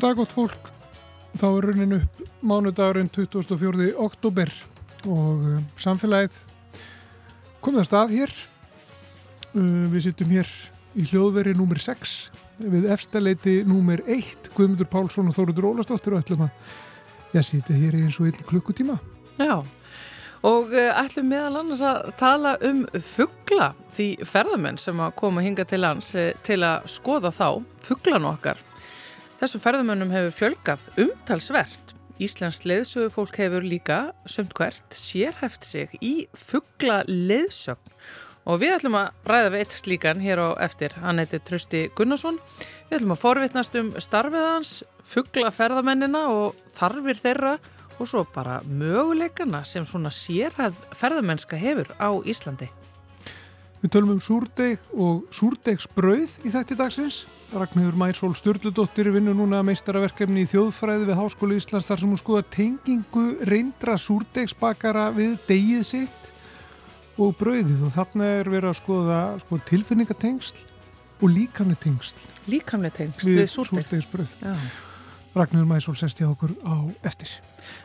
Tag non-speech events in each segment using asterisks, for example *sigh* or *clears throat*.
Góð dag gott fólk, þá er raunin upp mánudagurinn 24. oktober og uh, samfélagið komið að stað hér. Uh, við sittum hér í hljóðveri númer 6 við efstaleiti númer 1 Guðmundur Pálsson og Þóruður Ólastóttir og ætlum að ég sitja hér í eins og einn klukkutíma. Já, og uh, ætlum meðal annars að tala um fuggla því ferðamenn sem að koma hinga til uh, til að skoða þá, fugglan okkar Þessu ferðamönnum hefur fjölgað umtalsvert. Íslands leðsögufólk hefur líka, sömt hvert, sérhæft sig í fuggla leðsögn. Og við ætlum að ræða við eitt slíkan hér á eftir. Hann heiti Trösti Gunnarsson. Við ætlum að forvittnast um starfið hans, fuggla ferðamennina og þarfir þeirra og svo bara möguleikana sem svona sérhæft ferðamennska hefur á Íslandi. Við tölum um súrdeg og súrdegsbrauð í þætti dagsins. Ragnhildur Mærsól Sturldudóttir vinnu núna meistaraverkefni í þjóðfræði við Háskóli Íslands þar sem hún skoða tengingu reyndra súrdegsbakara við degið sitt og brauðið og þarna er verið að skoða sko, tilfinningatengsl og líkamnetengsl. Líkamnetengsl við, við súrdegsbrauð. Ragnhildur Mæsól sest hjá okkur á eftir.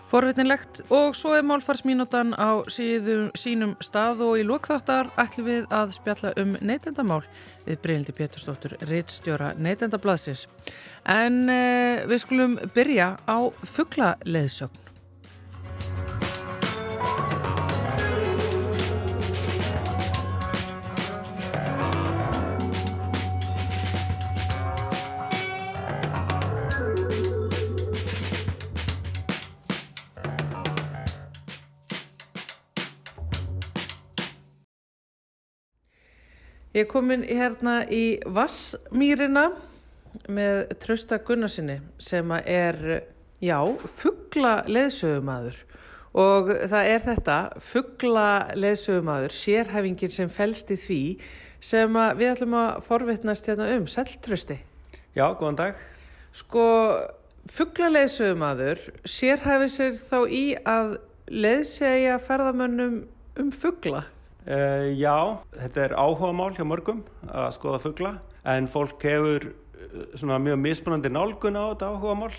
Forvitinlegt og svo er málfarsmínútan á síðum, sínum stað og í lókþáttar ætlum við að spjalla um neytendamál við Brynildi Pétursdóttur, reittstjóra neytendablaðsins. En eh, við skulum byrja á fuggla-leðsögn. Ég er komin hérna í Vassmýrina með Trausta Gunnarsinni sem er, já, fuggla leðsögumadur og það er þetta, fuggla leðsögumadur, sérhæfingin sem fælst í því sem við ætlum að forvittnast hérna um. Sæl Trausti. Já, góðan dag. Sko, fuggla leðsögumadur sérhæfi sér þá í að leðsegja ferðamönnum um fuggla. Uh, já, þetta er áhuga mál hjá mörgum að skoða fuggla en fólk hefur uh, svona mjög mismunandi nálgun á þetta áhuga mál.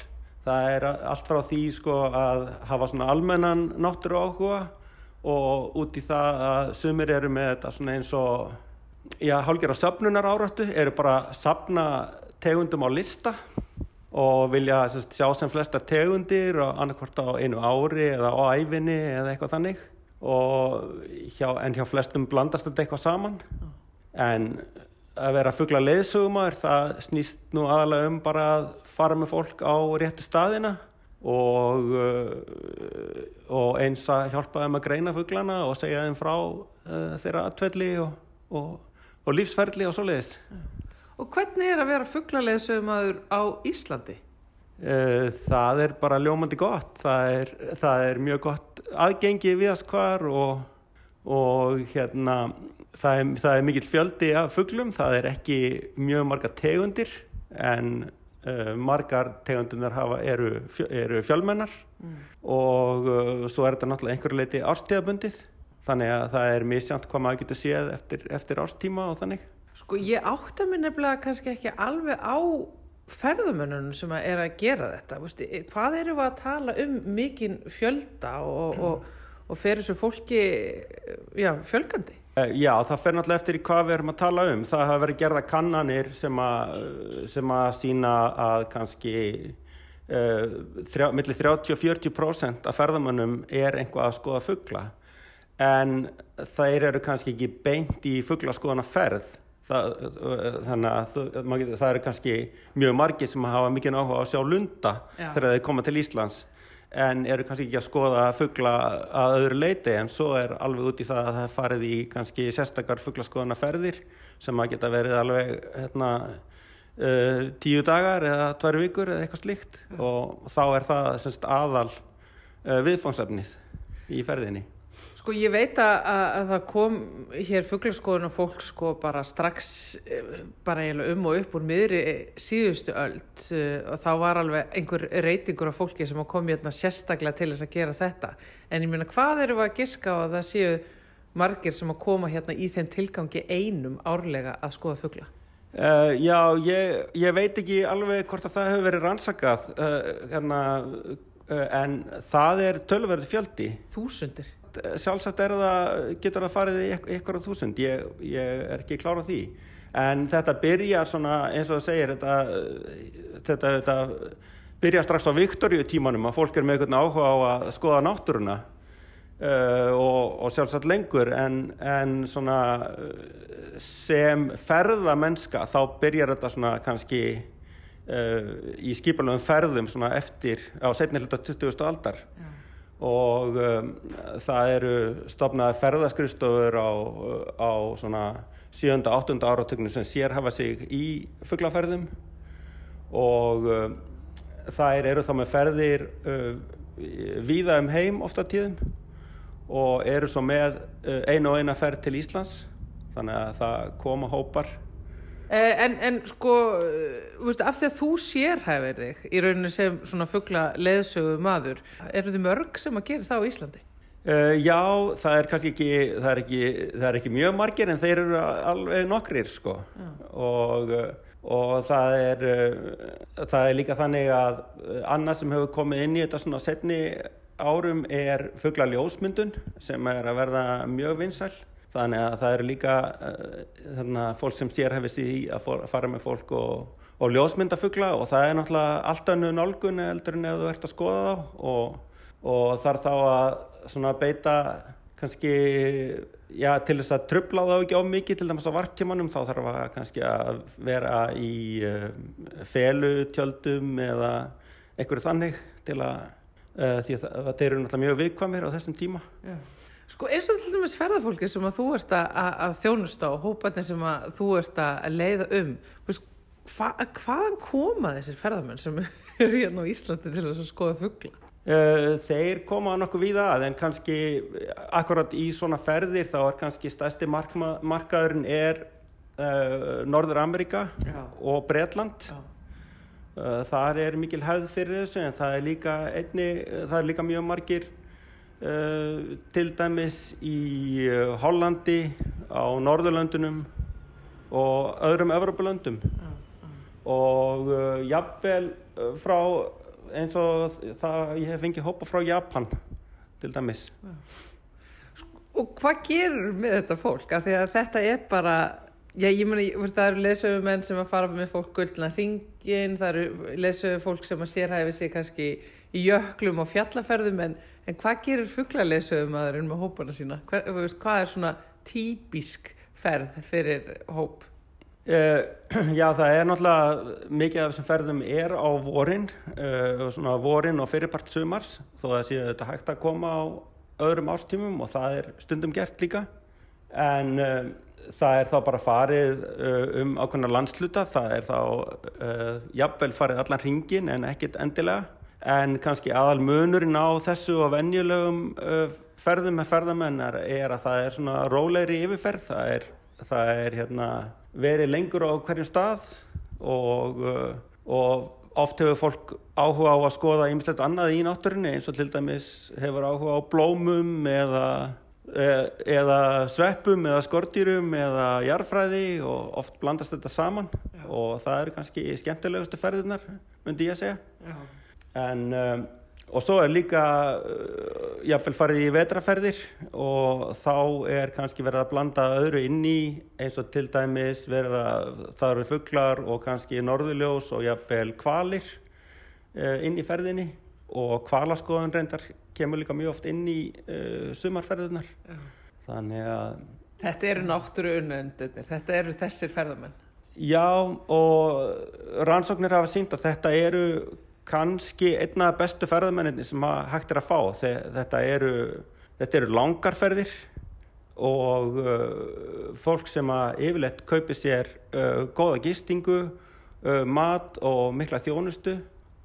Það er allt frá því sko að hafa svona almennan náttúru áhuga og út í það að sumir eru með þetta svona eins og, já, hálgjara söpnunar áráttu, eru bara að sapna tegundum á lista og vilja sérst, sjá sem flesta tegundir og annarkvort á einu ári eða á æfinni eða eitthvað þannig hjá, en hjá flestum blandast þetta eitthvað saman. En að vera fuggla leiðsögumar það snýst nú aðalega um bara að fara með fólk á réttu staðina og, uh, og eins að hjálpa þeim að greina fugglana og segja þeim frá uh, þeirra atvelli og, og, og lífsferðli og svo leiðis Og hvernig er að vera fuggla leiðsögumadur á Íslandi? Uh, það er bara ljómandi gott. Það er, það er mjög gott aðgengi við að skvar og, og hérna það er, það er mikill fjöldi af fugglum það er ekki mjög marga tegundir en uh, margar tegundunar hafa, eru, eru fjölmennar mm. og uh, svo er þetta náttúrulega einhverju leiti árstíðabundið þannig að það er misjant hvað maður getur séð eftir, eftir árstíma og þannig Sko ég átta mér nefnilega kannski ekki alveg á ferðumönnunum sem er að gera þetta Vistu, hvað eru við að tala um mikinn fjölda og, og, og fer þessu fólki já, fjölgandi? Eh, já, það fer náttúrulega eftir í hvað við erum að tala um. Það hafa verið gerða kannanir sem að, sem að sína að kannski uh, millir 30-40% af ferðamönnum er einhvað að skoða fuggla en þeir eru kannski ekki beint í fugglaskoðana ferð Það, þannig að það, það eru kannski mjög margir sem hafa mikið áhuga á að sjá lunda Já. þegar þeir koma til Íslands en eru kannski ekki að skoða fuggla að öðru leiti en svo er alveg út í það að það farið í kannski sérstakar fugglaskoðanaferðir sem að geta verið alveg hérna, uh, tíu dagar eða tværi vikur eða eitthvað slíkt Já. og þá er það semst, aðal uh, viðfóngsefnið í ferðinni Sko ég veit að, að það kom hér fugglaskoðun og fólk sko bara strax eh, bara um og upp úr miðri síðustu öll eh, og þá var alveg einhver reytingur af fólki sem kom hérna sérstaklega til þess að gera þetta. En ég meina hvað eru að giska á að það séu margir sem að koma hérna í þeim tilgangi einum árlega að skoða fuggla? Uh, já, ég, ég veit ekki alveg hvort að það hefur verið rannsakað uh, hérna, uh, en það er tölverði fjöldi. Þúsundir? Sjálfsagt er það, getur það farið í ykkur á þúsund, ég, ég er ekki klára því. En þetta byrjar svona, eins og það segir, þetta, þetta, þetta byrjar strax á Viktoríu tímanum að fólk er með einhvern áhuga á að skoða náttúruna Uh, og, og sjálfsagt lengur en, en svona sem ferðamennska þá byrjar þetta svona kannski uh, í skipalöfum ferðum eftir á setni hluta 20. aldar Já. Og um, það eru stopnaði ferðaskristofur á, á svona 7. og 8. áratöknu sem sér hafa sig í fugglaferðum og um, þær eru þá með ferðir uh, víða um heim ofta tíðum og eru svo með eh, einu og eina ferð til Íslands þannig að það koma hópar En, en sko veist, af því að þú sérhæfir þig í rauninu sem svona fuggla leðsögu maður, eru þið mörg sem að gera það á Íslandi? Uh, já, það er kannski ekki það er ekki, það er ekki mjög margir en þeir eru alveg nokkrir sko. Og, og það er það er líka þannig að annað sem hefur komið inn í þetta svona setni árum er fuggla ljósmyndun sem er að verða mjög vinsæl þannig að það eru líka uh, fólk sem sér hefði síðan að fara með fólk og, og ljósmynda fuggla og það er náttúrulega allt annu nálgun eldur en ef þú ert að skoða þá og, og þarf þá að beita kannski já, til þess að trubla þá ekki á mikið til dæmis á varttímanum þá þarf að kannski að vera í uh, felutjöldum eða einhverju þannig til að því að það eru náttúrulega mjög viðkvæmir á þessum tíma Já. Sko eins og til dæmis ferðarfólki sem að þú ert að, að þjónusta og hópatin sem að þú ert að leiða um hva, hvaðan koma þessir ferðarmenn sem *laughs* eru hérna á Íslandi til að skoða fuggla? Uh, þeir koma nokkuð víða að en kannski akkurat í svona ferðir þá er kannski stærsti markma, markaðurinn er uh, Norður Amerika Já. og Bretland Já Eh, þar er mikil hefð fyrir þessu en það er líka, einni, það er líka mjög margir til dæmis í Hollandi, á Norðurlöndunum og öðrum Evropalöndum uh. og jafnvel frá eins og það ég hef fengið hópa frá Japan til dæmis. Og hvað gerur með þetta fólk? Af því að þetta er bara Já, ég meni, það eru leðsögumenn sem að fara með fólk gullna hringin, það eru leðsögu fólk sem að sérhæfi sig kannski í jöklum og fjallaferðum, en, en hvað gerir fugglarleðsögumæðurinn með hópana sína? Hver, veist, hvað er svona típisk ferð fyrir hóp? Uh, *clears throat* já, það er náttúrulega mikið af þessum ferðum er á vorin, uh, svona vorin og fyrirpart sumars, þó að séu þetta hægt að koma á öðrum ástímum og það er stundum gert líka, en... Uh, það er þá bara farið um ákveðna landsluta, það er þá jafnvel farið allan hringin en ekkit endilega en kannski aðal munurinn á þessu og venjulegum uh, ferðum með ferðamennar er að það er svona rólegri yfirferð, það er, það er hérna, verið lengur á hverjum stað og, uh, og oft hefur fólk áhuga á að skoða ymslegt annað í náttúrinni eins og til dæmis hefur áhuga á blómum eða Eh, eða sveppum eða skortýrum eða jarfræði og oft blandast þetta saman Já. og það eru kannski skemmtilegustu ferðirnar myndi ég að segja Já. En um, og svo er líka uh, jáfnveil farið í vetraferðir og þá er kannski verið að blanda öðru inn í eins og til dæmis verið að það eru fugglar og kannski norðuljós og jáfnveil kvalir uh, inn í ferðinni. Og kvalaskoðun reyndar kemur líka mjög oft inn í uh, sumarferðunar þannig að Þetta eru náttúru unnendunir, þetta eru þessir ferðamenn. Já og rannsóknir hafa sínt að þetta eru kannski einna bestu ferðamenninni sem hægt er að fá þetta eru, þetta eru langarferðir og uh, fólk sem að yfirleitt kaupi sér uh, góða gistingu uh, mat og mikla þjónustu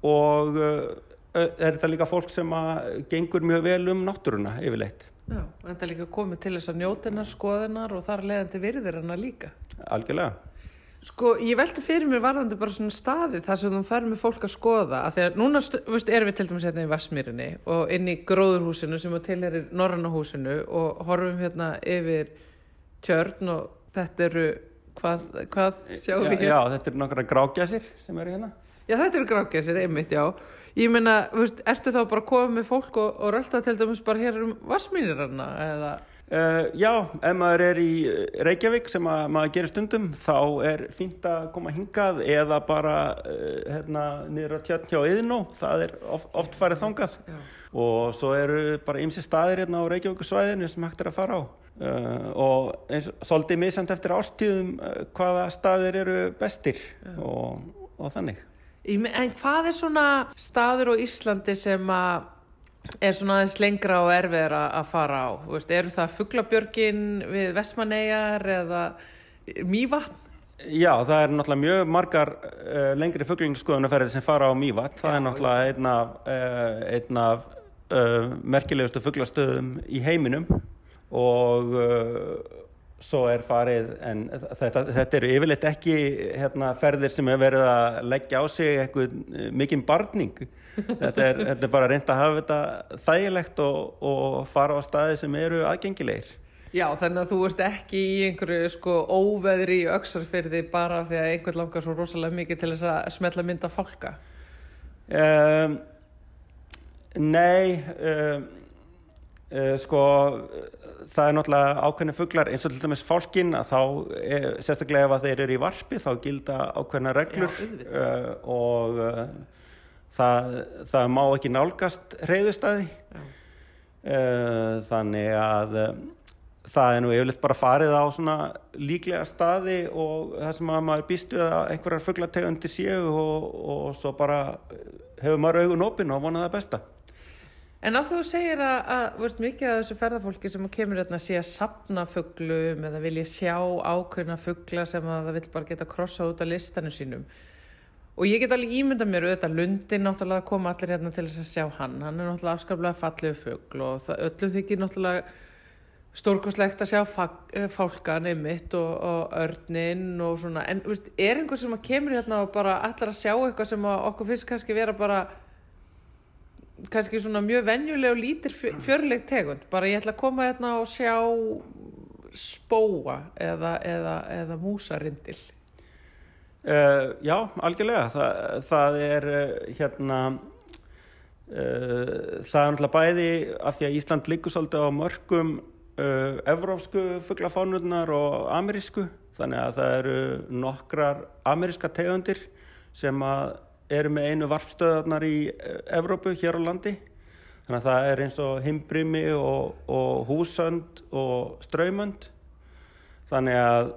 og uh, er þetta líka fólk sem gengur mjög vel um náttúruna yfirleitt. Já, en þetta líka komið til þess að njótinar, skoðinar og þar leðandi virðir hana líka. Algjörlega. Sko, ég veldi fyrir mér varðandi bara svona staði þar sem þú fer með fólk að skoða að því að núna, veist, erum við til dæmis hérna í Vasmýrinni og inn í gróðurhúsinu sem að til er í Norrannahúsinu og horfum hérna yfir tjörn og þetta eru Hvað, hvað sjáum já, við hér? já, þetta er nokkra grágjasir sem eru hérna. Já, þetta eru grákessir, einmitt, já. Ég meina, þú veist, ertu þá bara að koma með fólk og, og rölda til dæmis bara hér um vassmínirarna eða... Uh, já, ef maður er í uh, Reykjavík sem að, maður gerir stundum þá er fínt að koma hingað eða bara uh, hérna, á tjörn hjá Yðnó, það er of, oft farið þangað Já. og svo eru bara ymsi staðir hérna á Reykjavíkusvæðinu sem hægt er að fara á uh, og eins og svolítið misjand eftir ástíðum hvaða staðir eru bestir og, og þannig. En hvað er svona staður á Íslandi sem að er svona aðeins lengra og erfiðar að fara á? Veist, eru það Fuglabjörgin við Vestmaneyjar eða Mývatn? Já, það er náttúrulega mjög margar uh, lengri fuglinskoðunarferðir sem fara á Mývatn. Það Já, er náttúrulega einn af, uh, einn af uh, merkilegustu fuglastöðum í heiminum og uh, svo er farið, en þetta, þetta eru yfirleitt ekki hérna, ferðir sem er verið að leggja á sig eitthvað mikinn barning. Þetta er, þetta er bara reynd að hafa þetta þægilegt og, og fara á staði sem eru aðgengilegir. Já, þannig að þú ert ekki í einhverju sko óveðri í öxarfyrði bara af því að einhvern langar svo rosalega mikið til þess að smetla mynda fólka. Um, nei, um, uh, sko, það er náttúrulega ákveðni fuglar eins og til dæmis fálkin að þá, eh, sérstaklega ef að þeir eru í varpi þá gilda ákveðna reglur Já, uh, og uh, það, það má ekki nálgast reyðustæði uh, þannig að um, það er nú yfirleitt bara farið á svona líklega staði og það sem að maður býst við að einhverjar fuglategundi séu og, og svo bara hefur maður augun opinn og vonað það besta. En að þú segir að, að veist, mikið af þessu ferðarfólki sem kemur hérna sé að sapna fuglum eða vilja sjá ákveðna fugla sem að það vill bara geta krossa út á listanum sínum. Og ég get alveg ímynda mér auðvitað Lundin náttúrulega koma allir hérna til þess að sjá hann. Hann er náttúrulega afskaplega fallegu fugl og það, öllum þykir náttúrulega stórkoslegt að sjá eh, fálkan einmitt og, og örnin og svona. En veist, er einhver sem kemur hérna og bara allar að sjá eitthvað sem okkur finnst kannski vera bara kannski svona mjög venjuleg og lítir fjö- fjörleg tegund bara ég ætla að koma hérna og sjá spóa eða, eða, eða músarindil Uh, já, algjörlega. Þa, það er uh, hérna, uh, það er náttúrulega bæði af því að Ísland liggur svolítið á mörgum uh, evrópsku fuglafánurnar og amerísku. Þannig að það eru nokkrar ameríska tegundir sem eru með einu varpstöðarnar í Evrópu hér á landi. Þannig að það er eins og himbrimi og, og húsönd og ströymönd. Þannig að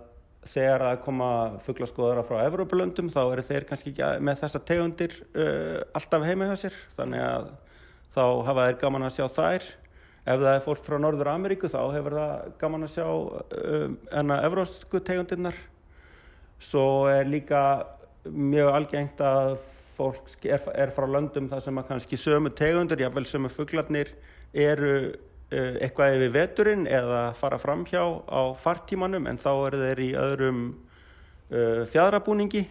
þegar það koma fugglaskoðara frá Evrópulöndum þá eru þeir kannski ekki með þessa tegundir uh, alltaf heima hjá sér. Þannig að þá hafa þeir gaman að sjá þær. Ef það er fólk frá Norður Ameríku þá hefur það gaman að sjá um, enna evrósku tegundirnar. Svo er líka mjög algengt að fólk er, er frá löndum þar sem að kannski sömu tegundir, jáfnvel sömu fugglarnir eru eitthvað yfir veturinn eða fara framhjá á fartímanum en þá eru þeir í öðrum uh, fjadrabúningi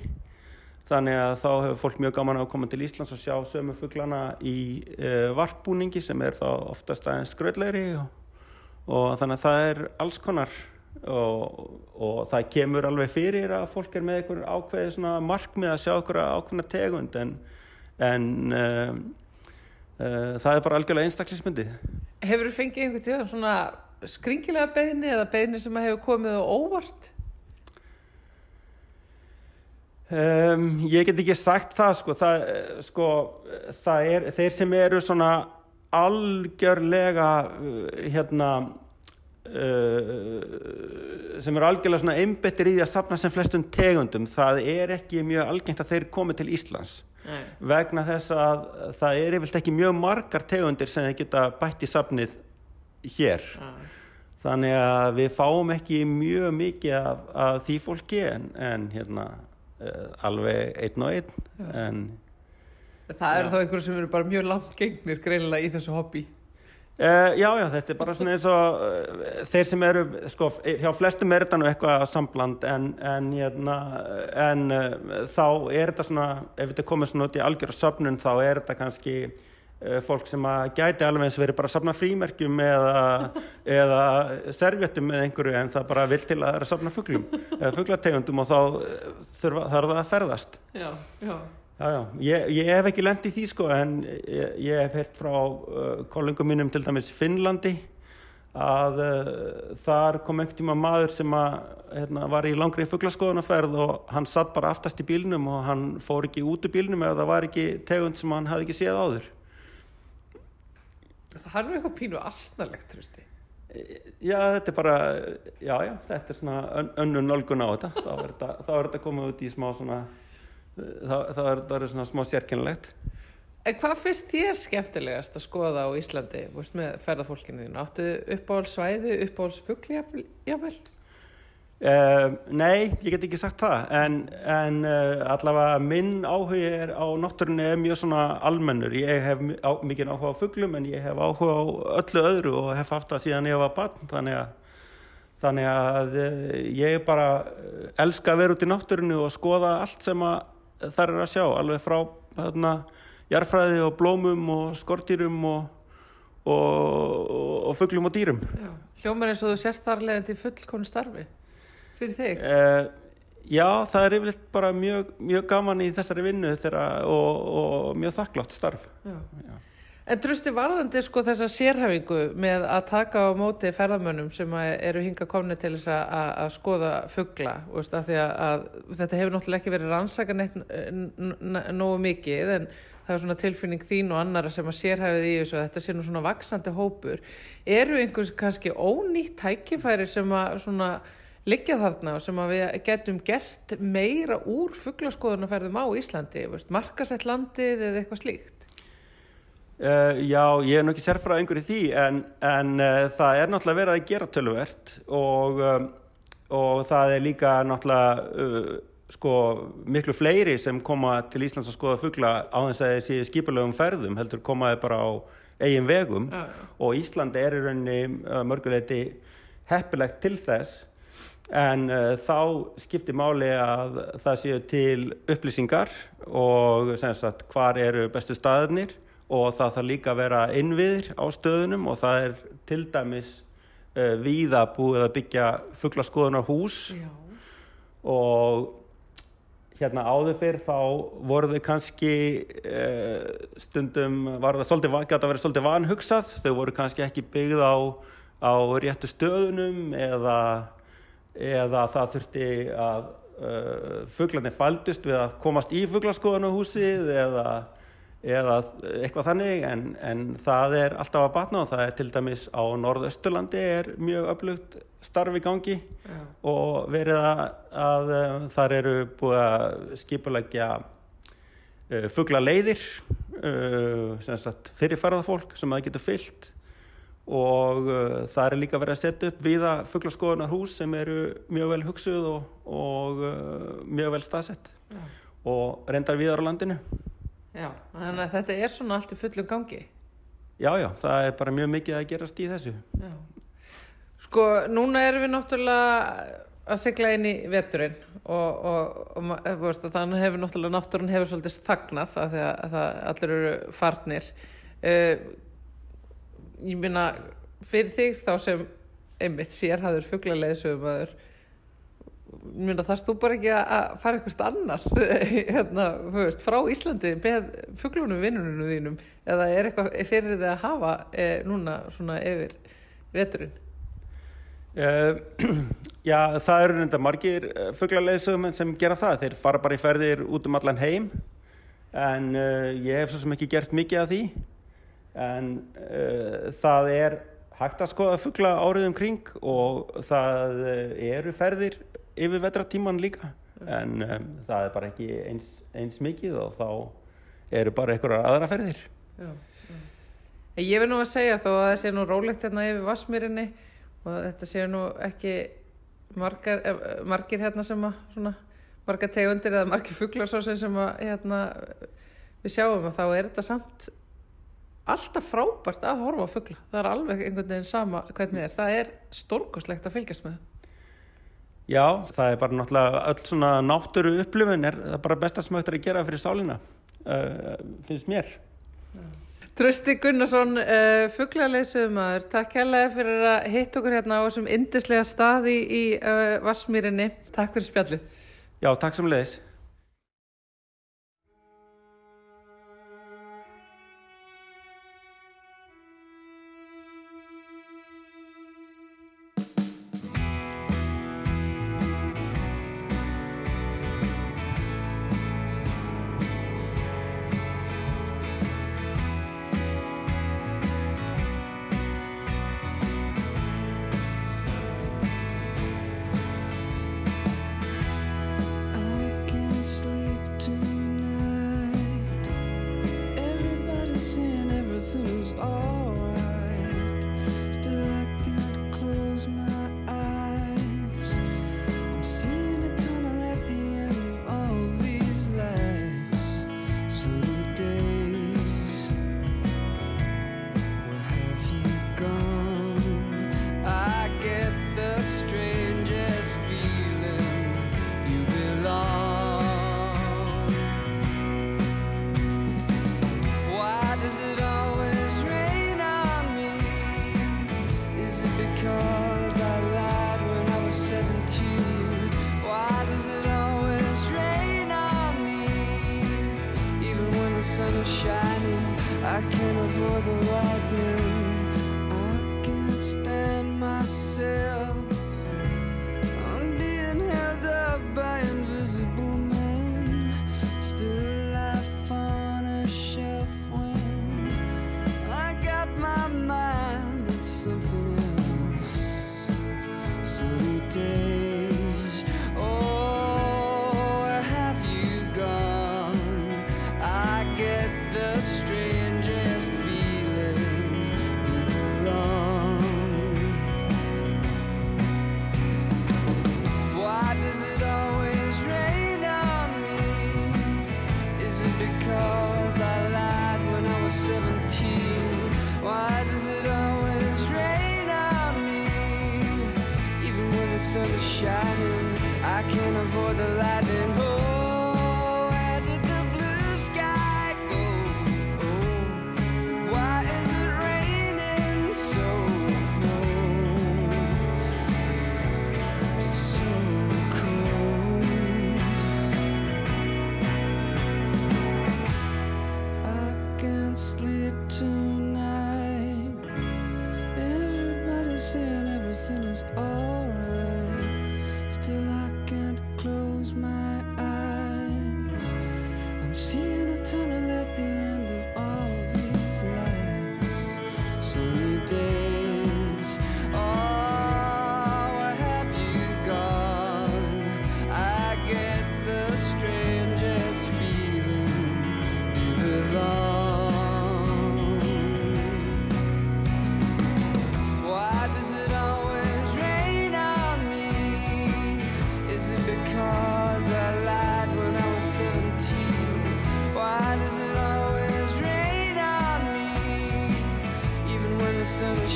þannig að þá hefur fólk mjög gaman að koma til Íslands og sjá sömu fugglana í uh, varpbúningi sem er þá oftast aðeins skröðlegri og, og þannig að það er alls konar. Og, og það kemur alveg fyrir að fólk er með einhver ákveði svona markmið að sjá einhverja ákveðna tegund en, en uh, uh, það er bara algjörlega einstaklismyndi Hefur þú fengið einhvern tíðan svona skringilega beðni eða beðni sem hefur komið á óvart? Um, ég get ekki sagt það sko, það, eh, sko, það er þeir sem eru svona algjörlega uh, hérna uh, sem eru algjörlega svona einbettir í því að safna sem flestum tegundum það er ekki mjög algengt að þeir komi til Íslands Nei. vegna þess að það er yfirlt ekki mjög margar tegundir sem þeir geta bætt í safnið hér þannig að við fáum ekki mjög mikið af, af því fólki en, en hérna uh, alveg einn og einn en Það eru þá einhverju sem eru bara mjög langt gengnir greinilega í þessu hobby. Uh, já, já, þetta er bara svona eins og uh, þeir sem eru, sko, hjá flestum er þetta nú eitthvað sambland en, en, hérna, en uh, þá er þetta svona, ef þetta komið svona út í algjörða söfnun þá er þetta kannski fólk sem að gæti alveg eins verið bara að sapna frímerkjum eða, *laughs* eða servjöttum eða einhverju en það bara vil til að það er að sapna fugglum fugglategundum og þá þurfa, þarf það að ferðast Já, já. Já, já, ég, ég hef ekki lendið í því sko en ég, ég hef heyrt frá uh, kollingum mínum til dæmis í Finnlandi að uh, þar kom einhvern tíma maður sem að, hérna, var í langri fugglaskoðunarferð og hann satt bara aftast í bílnum og hann fór ekki út úr bílnum eða það var ekki tegund sem hann hafði ekki séð áður. Það er nú eitthvað pínu astnalegt, trústi. Já, þetta er bara, já, já, þetta er svona ön, önnun nálgun á þetta, þá er þetta komið út í smá svona, þá, þá er þetta svona smá sérkennilegt. En hvað finnst þér skemmtilegast að skoða á Íslandi, veist, með ferðarfólkinu þínu? Áttu uppáhaldsvæði, uppáhaldsfugli, jáfnvel? Uh, nei, ég get ekki sagt það en, en uh, allavega minn áhuga er á náttúrunni er mjög svona almennur, ég hef á, mikið áhuga á fugglum en ég hef áhuga á öllu öðru og hef haft það síðan ég var barn þannig að, þannig að uh, ég bara elska að vera út í náttúrunni og skoða allt sem að þar er að sjá alveg frá þarna jarfræði og blómum og skortýrum og, og, og fugglum og dýrum Já. Hljómar eins og þú sért þar leðandi fullkonu starfi fyrir þig? Uh, já, það er yfirleitt bara mjög, mjög gaman í þessari vinnu þeirra, og, og mjög þakklátt starf. Já. Já. En trusti varðandi sko þessa sérhæfingu með að taka á móti ferðamönnum sem eru hinga komni til þess að, að skoða fuggla, veist, að að, að þetta hefur náttúrulega ekki verið rannsakan nógu mikið en það er svona tilfinning þín og annara sem að sérhæfið í þessu að þetta sé nú svona vaksandi hópur. Eru einhvers kannski ónýtt tækifæri sem að svona liggja þarna og sem að við getum gert meira úr fugglaskoðunarferðum á Íslandi, markasett landið eða eitthvað slíkt? Uh, já, ég er nokkið sérfrað einhverju því en, en uh, það er náttúrulega verið að gera tölvert og, um, og það er líka náttúrulega uh, sko miklu fleiri sem koma til Íslands að skoða fuggla á þess að þessi skipulegum ferðum heldur komaði bara á eigin vegum Já. og Íslandi er í rauninni mörguleiti heppilegt til þess en þá skiptir máli að það séu til upplýsingar og sagt hvar eru bestu staðirnir og það þarf líka að vera innviðir á stöðunum og það er til dæmis uh, víða búið að byggja fugglaskoðunar hús Já. og hérna áður fyrr þá voru þau kannski uh, stundum var það svolítið, gæti að vera svolítið vanhugsað þau voru kannski ekki byggð á, á réttu stöðunum eða, eða það þurfti að uh, fugglarnir fældust við að komast í fugglaskoðunarhúsið eða eða eitthvað þannig en, en það er alltaf að batna og það er til dæmis á norðausturlandi er mjög öflugt starf í gangi Já. og verið að, að um, þar eru búið að skipulegja uh, fuggla leiðir uh, sem sagt fyrirferðarfólk sem það getur fyllt og uh, það er líka verið að setja upp viða fugglaskoðunar hús sem eru mjög vel hugsuð og, og mjög vel staðsett Já. og reyndar viðar á landinu Já, þannig að þetta er svona allt í fullum gangi. Já, já, það er bara mjög mikið að gerast í þessu. Já. Sko, núna erum við náttúrulega að sigla inn í veturinn og, og, og, og veist, þannig hefur náttúrulega náttúrun hefur svolítið þagnað að, að, að, að allir eru farnir. Uh, ég minna, fyrir þig þá sem einmitt sérhæður fugglarleðsögum aður Þarfst þú bara ekki að fara eitthvað annar *laughs* hérna, veist, frá Íslandi með fugglunum vinnunum þínum eða er eitthvað fyrir þið að hafa e, núna svona yfir veturinn? Uh, *clears throat* já, það eru reynda margir fugglarleðsögum sem gera það. Þeir fara bara í ferðir út um allan heim en uh, ég hef svo sem ekki gert mikið af því en uh, það er hægt að skoða fuggla áriðum kring og það eru ferðir yfir vetratíman líka en um, það er bara ekki eins, eins mikið og þá eru bara einhverjar aðra ferðir. Já, já. Ég vil nú að segja þó að það sé nú rólegt hérna yfir Vasmýrinni og þetta sé nú ekki margar, margir hérna sem að svona, margar tegundir eða margir fugglar svo sem að hérna, við sjáum að þá er þetta samt alltaf frábært að horfa á fuggla það er alveg einhvern veginn sama hvernig er. Það er stórkoslegt að fylgjast með. það Já, það er bara náttúrulega öll svona náttúru upplifun er bara besta sem hægt er að gera fyrir sálina uh, finnst mér. Trösti Gunnarsson, uh, fugglarleysumar, takk hérlega fyrir að hitta okkur hérna á þessum indislega staði í uh, Vassmýrinni. Takk fyrir spjallið. Já, takk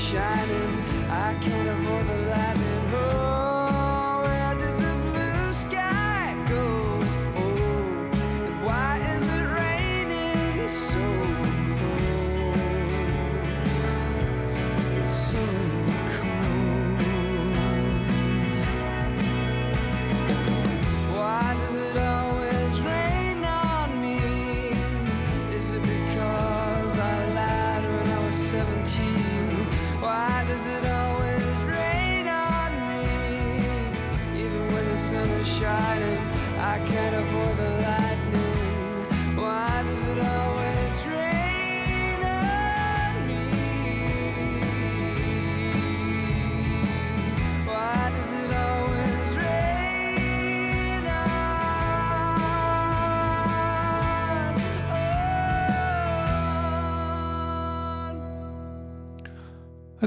sem leiðis.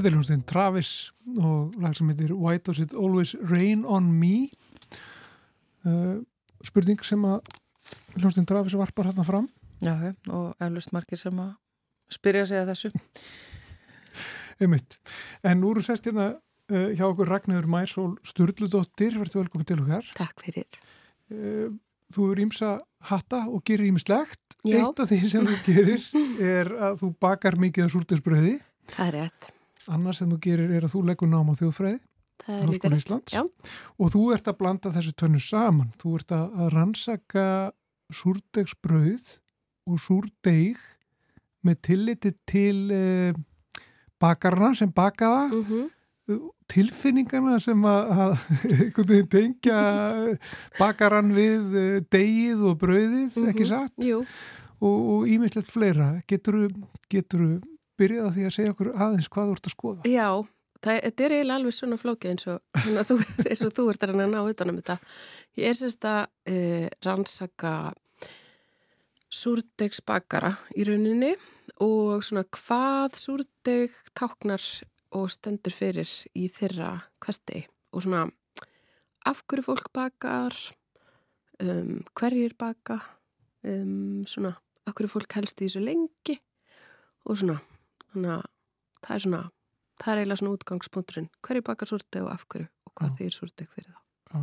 Þetta er hljómsveitin Travis og lag sem heitir Why Does It Always Rain On Me uh, spurning sem að hljómsveitin Travis varpar hérna fram Já, og eflust margir sem að spyrja sig að þessu Einmitt. En nú eru sest hérna uh, hjá okkur Ragnarður Mærsól Sturldudóttir, verður velkominn til okkar Takk fyrir uh, Þú eru ímsa hatta og gerir ímislegt. Eitt af því sem þú gerir er að þú bakar mikið af súrdegsbröði. Það er rétt. Annars sem þú gerir er að þú leggur nám á þjóðfræði. Líka rétt, já. Og þú ert að blanda þessu tönnu saman. Þú ert að rannsaka súrdegsbröð og súrdeg með tilliti til eh, bakarna sem bakaða. Mm -hmm tilfinningarna sem að, að *laughs* tengja bakaran við eh, degið og brauðið, mm -hmm. ekki satt? Jú. Og ímislegt fleira. Getur þú byrjað að því að segja okkur aðeins hvað þú ert að skoða? Já, það, þetta er eiginlega alveg svona flókið eins og, *laughs* þú, eins og þú ert að ná utanum þetta. Ég er sérst að e, rannsaka súrdegsbakara í rauninni og svona hvað súrdeg táknar og stendur fyrir í þeirra kvesti og svona af hverju fólk bakar, um, hverjir baka, um, svona af hverju fólk helst í þessu lengi og svona, þannig að það er svona, það er eiginlega svona útgangspunkturinn, hverju bakar súrdeg og af hverju og hvað þýr súrdeg fyrir þá. Já.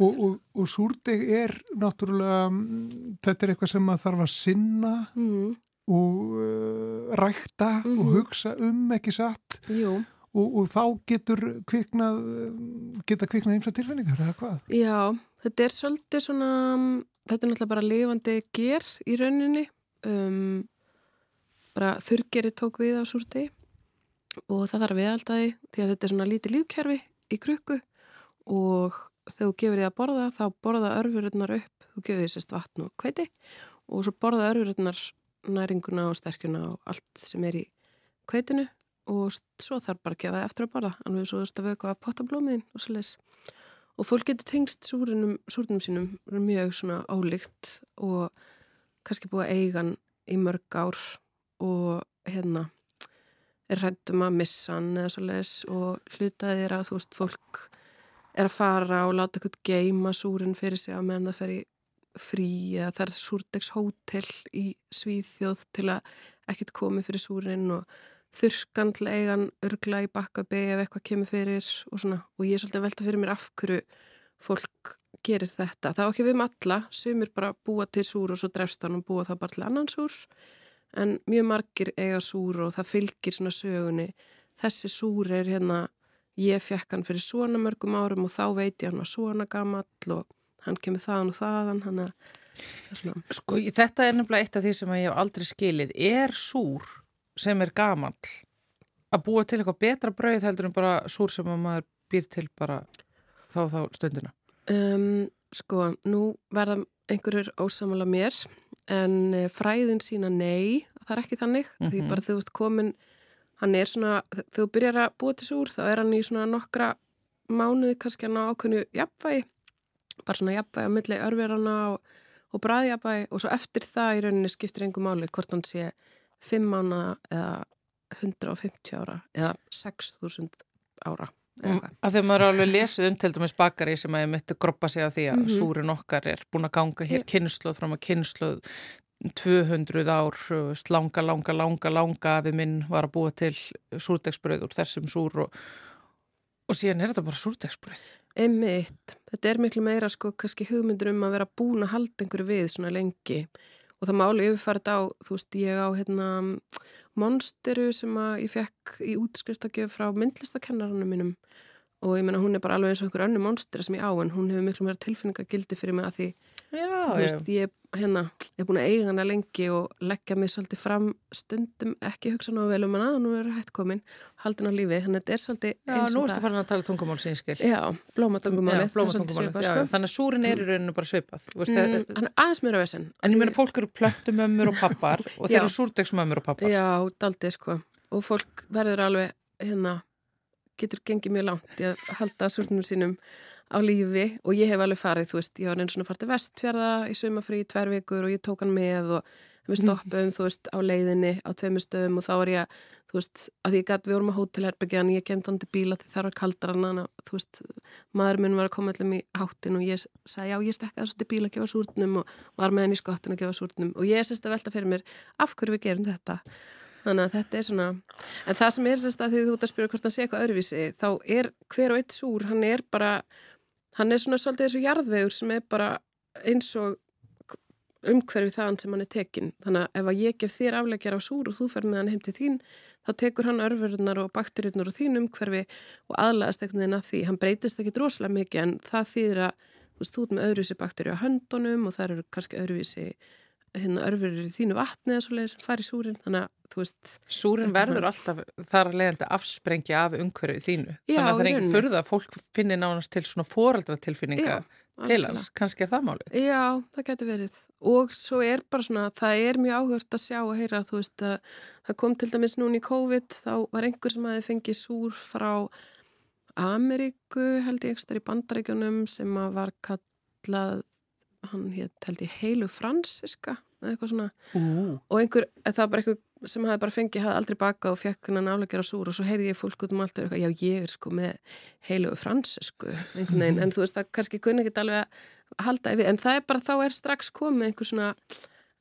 Og, og, og súrdeg er náttúrulega, þetta er eitthvað sem maður þarf að sinna mm og uh, rækta mm -hmm. og mhm. hugsa um ekki satt og, og þá getur kviknað geta kviknað eins og tilfinningar eða hvað? Já, þetta er svolítið svona þetta er náttúrulega bara lifandi ger í rauninni um, bara þurrgeri tók við á súrti og það þarf við alltaf því að þetta er svona lítið lífkerfi í krukku. Og þegar þú gefur því að borða þá borða örfururnar upp, þú gefur því sérst vatn og kveiti og svo borða örfururnar næringuna og sterkuna og allt sem er í kveitinu og svo þarf bara að gefa eftir að borða alveg svo þurft að vöka að potta blómiðin og svo les og fólk getur tengst súrunum, súrunum sínum mjög svona ólíkt og kannski búið eigan í mörg ár og hérna er hættum að missa hann eða svo les og hlutaði er að þú veist fólk er að fara og láta eitthvað geima súrin fyrir sig á meðan það fer í frí eða það er súrdegshótel í Svíðþjóð til að ekkert komi fyrir súrin og þurrkandleigan örgla í bakkabi ef eitthvað kemur fyrir og svona. Og ég er svolítið velta fyrir mér af hverju fólk gerir þetta. Það er ekki við með alla, sumir bara búa til súr og svo drefst hann og búa það bara til annan súr en mjög margir eiga súr og það fylgir svona sögunni. Þessi súr er hérna, ég fekk hann fyrir svona mörgum árum og þá veit ég hann var svona gamall og hann kemur þaðan og þaðan hann að Sko þetta er nefnilega eitt af því sem ég hef aldrei skilið. Er súr sem er gamal að búa til eitthvað betra brauð heldur en bara súr sem maður býr til bara þá þá stundina? Um, Sko, nú verða einhverjur ósamála mér en eh, fræðin sína nei það er ekki þannig, mm -hmm. því mhm. bara þú ert komin hann er svona, þú byrjar að búa til súr þá er hann í svona nokkra mánuði kannski hann á ákveðinu jafnvægi bara svona jafnvæg á milli örverana og, og bræðjafvæg og svo eftir það í rauninni skiptir engum máli hvort hann sé 5 mánu eða 150 ára eða 6000 ára að þegar maður alveg lesið um til dæmis bakari sem að ég myndi groppa sig að því að mm -hmm. súrin okkar er búin að ganga hér kynsluð fram að kynsluð 200 ár langa, langa, langa, langa við minn var að búa til súrdegsbröð úr þessum súr og, og síðan er þetta bara súrdegsbröð Emmitt, þetta er miklu meira sko kannski hugmyndur um að vera búin að halda einhverju við svona lengi og það máli yfirfært á, þú veist, ég á hérna monsteru sem að ég fekk í útskriftakjöf frá myndlistakennarannum mínum. Og ég menna hún er bara alveg eins og einhver önnu monstera sem ég á en hún hefur miklu meira tilfinningagildi fyrir mig að því Já, veist, ég, hérna, er búin að eiga hana lengi og leggja mig svolítið fram stundum, ekki hugsa nú vel um hana, nú er hætt komin, haldin á lífið, þannig að þetta er svolítið eins og það. Já, nú ertu farin að tala tungumál sem ég skil. Já, blómatungumálið. Já, þannig að súrin er í rauninu bara svipað. Mm, hann er aðeins að vesen. En ég meina, fólk eru plöttumömmur og pappar *laughs* og þeir eru súrdegsmömmur og pappar. Já, daldið sko, og fólk verður alveg, hérna, getur gengið mjög langt í að halda súrnum sínum á lífi og ég hef alveg farið, þú veist, ég var eins og farið til vestfjörða í sumafrí í tver vikur og ég tók hann með og við mhm. stoppum, þú veist, á leiðinni á tveimur stöðum og þá var ég, þú veist, að ég gæti, við vorum á hótelherbyggja en ég kemd hann til bíla því það var kaldra hann, þú veist, maður minn var að koma allir í háttin og ég sagði, já, ég stekka þessu til bíla að gefa súrnum og var með henni í skottin að gefa súrnum og ég sérst að velta fyrir mér, af hverju við gerum þetta Þannig að þetta er svona, en það sem er sérst að því þú ert að spyrja hvort hann sé eitthvað öðruvísi, þá er hver og eitt súr, hann er bara hann er svona svolítið þessu jarðvegur sem er bara eins og umhverfi þaðan sem hann er tekin. Þannig að ef að ég gef þér afleggjar á súr og þú fer með hann heim til þín, þá tekur hann örfurnar og bakteríunar og þín umhverfi og aðlæðast einhvern veginn að því. Hann breytist ekki droslega mikið en það þýðir að þú ert með öðruvísi bakteríu á höndunum og það eru kannski öðruvísi hérna örfurur í þínu vatni eða svo leiðis sem fari súrin. Þannig að þú veist... Súrin verður alltaf þar leiðandi afsprengja af umhverfið þínu. Já, Þannig að það er ekki rauninni. furða að fólk finnir nánast til svona foreldratilfinninga til hans. Kannski er það málið. Já, það getur verið og svo er bara svona, það er mjög áhört að sjá og heyra, þú veist að það kom til dæmis núna í COVID, þá var einhver sem hafi fengið súr frá Ameríku, held ég ekstra í bandaríkjunum sem að var kallað, hann hétt held ég heilu fransiska eða eitthvað svona. Ú. og einhver, það var bara einhver sem hafi bara fengið, hafi aldrei bakað og fekk þennan afleggjar á súr og svo heyrði ég fólk út um allt og eitthvað, já ég er sko með heilu fransisku, einhvern veginn, en þú veist það kannski kunni ekki alveg að halda yfir, en það er bara þá er strax komið einhver svona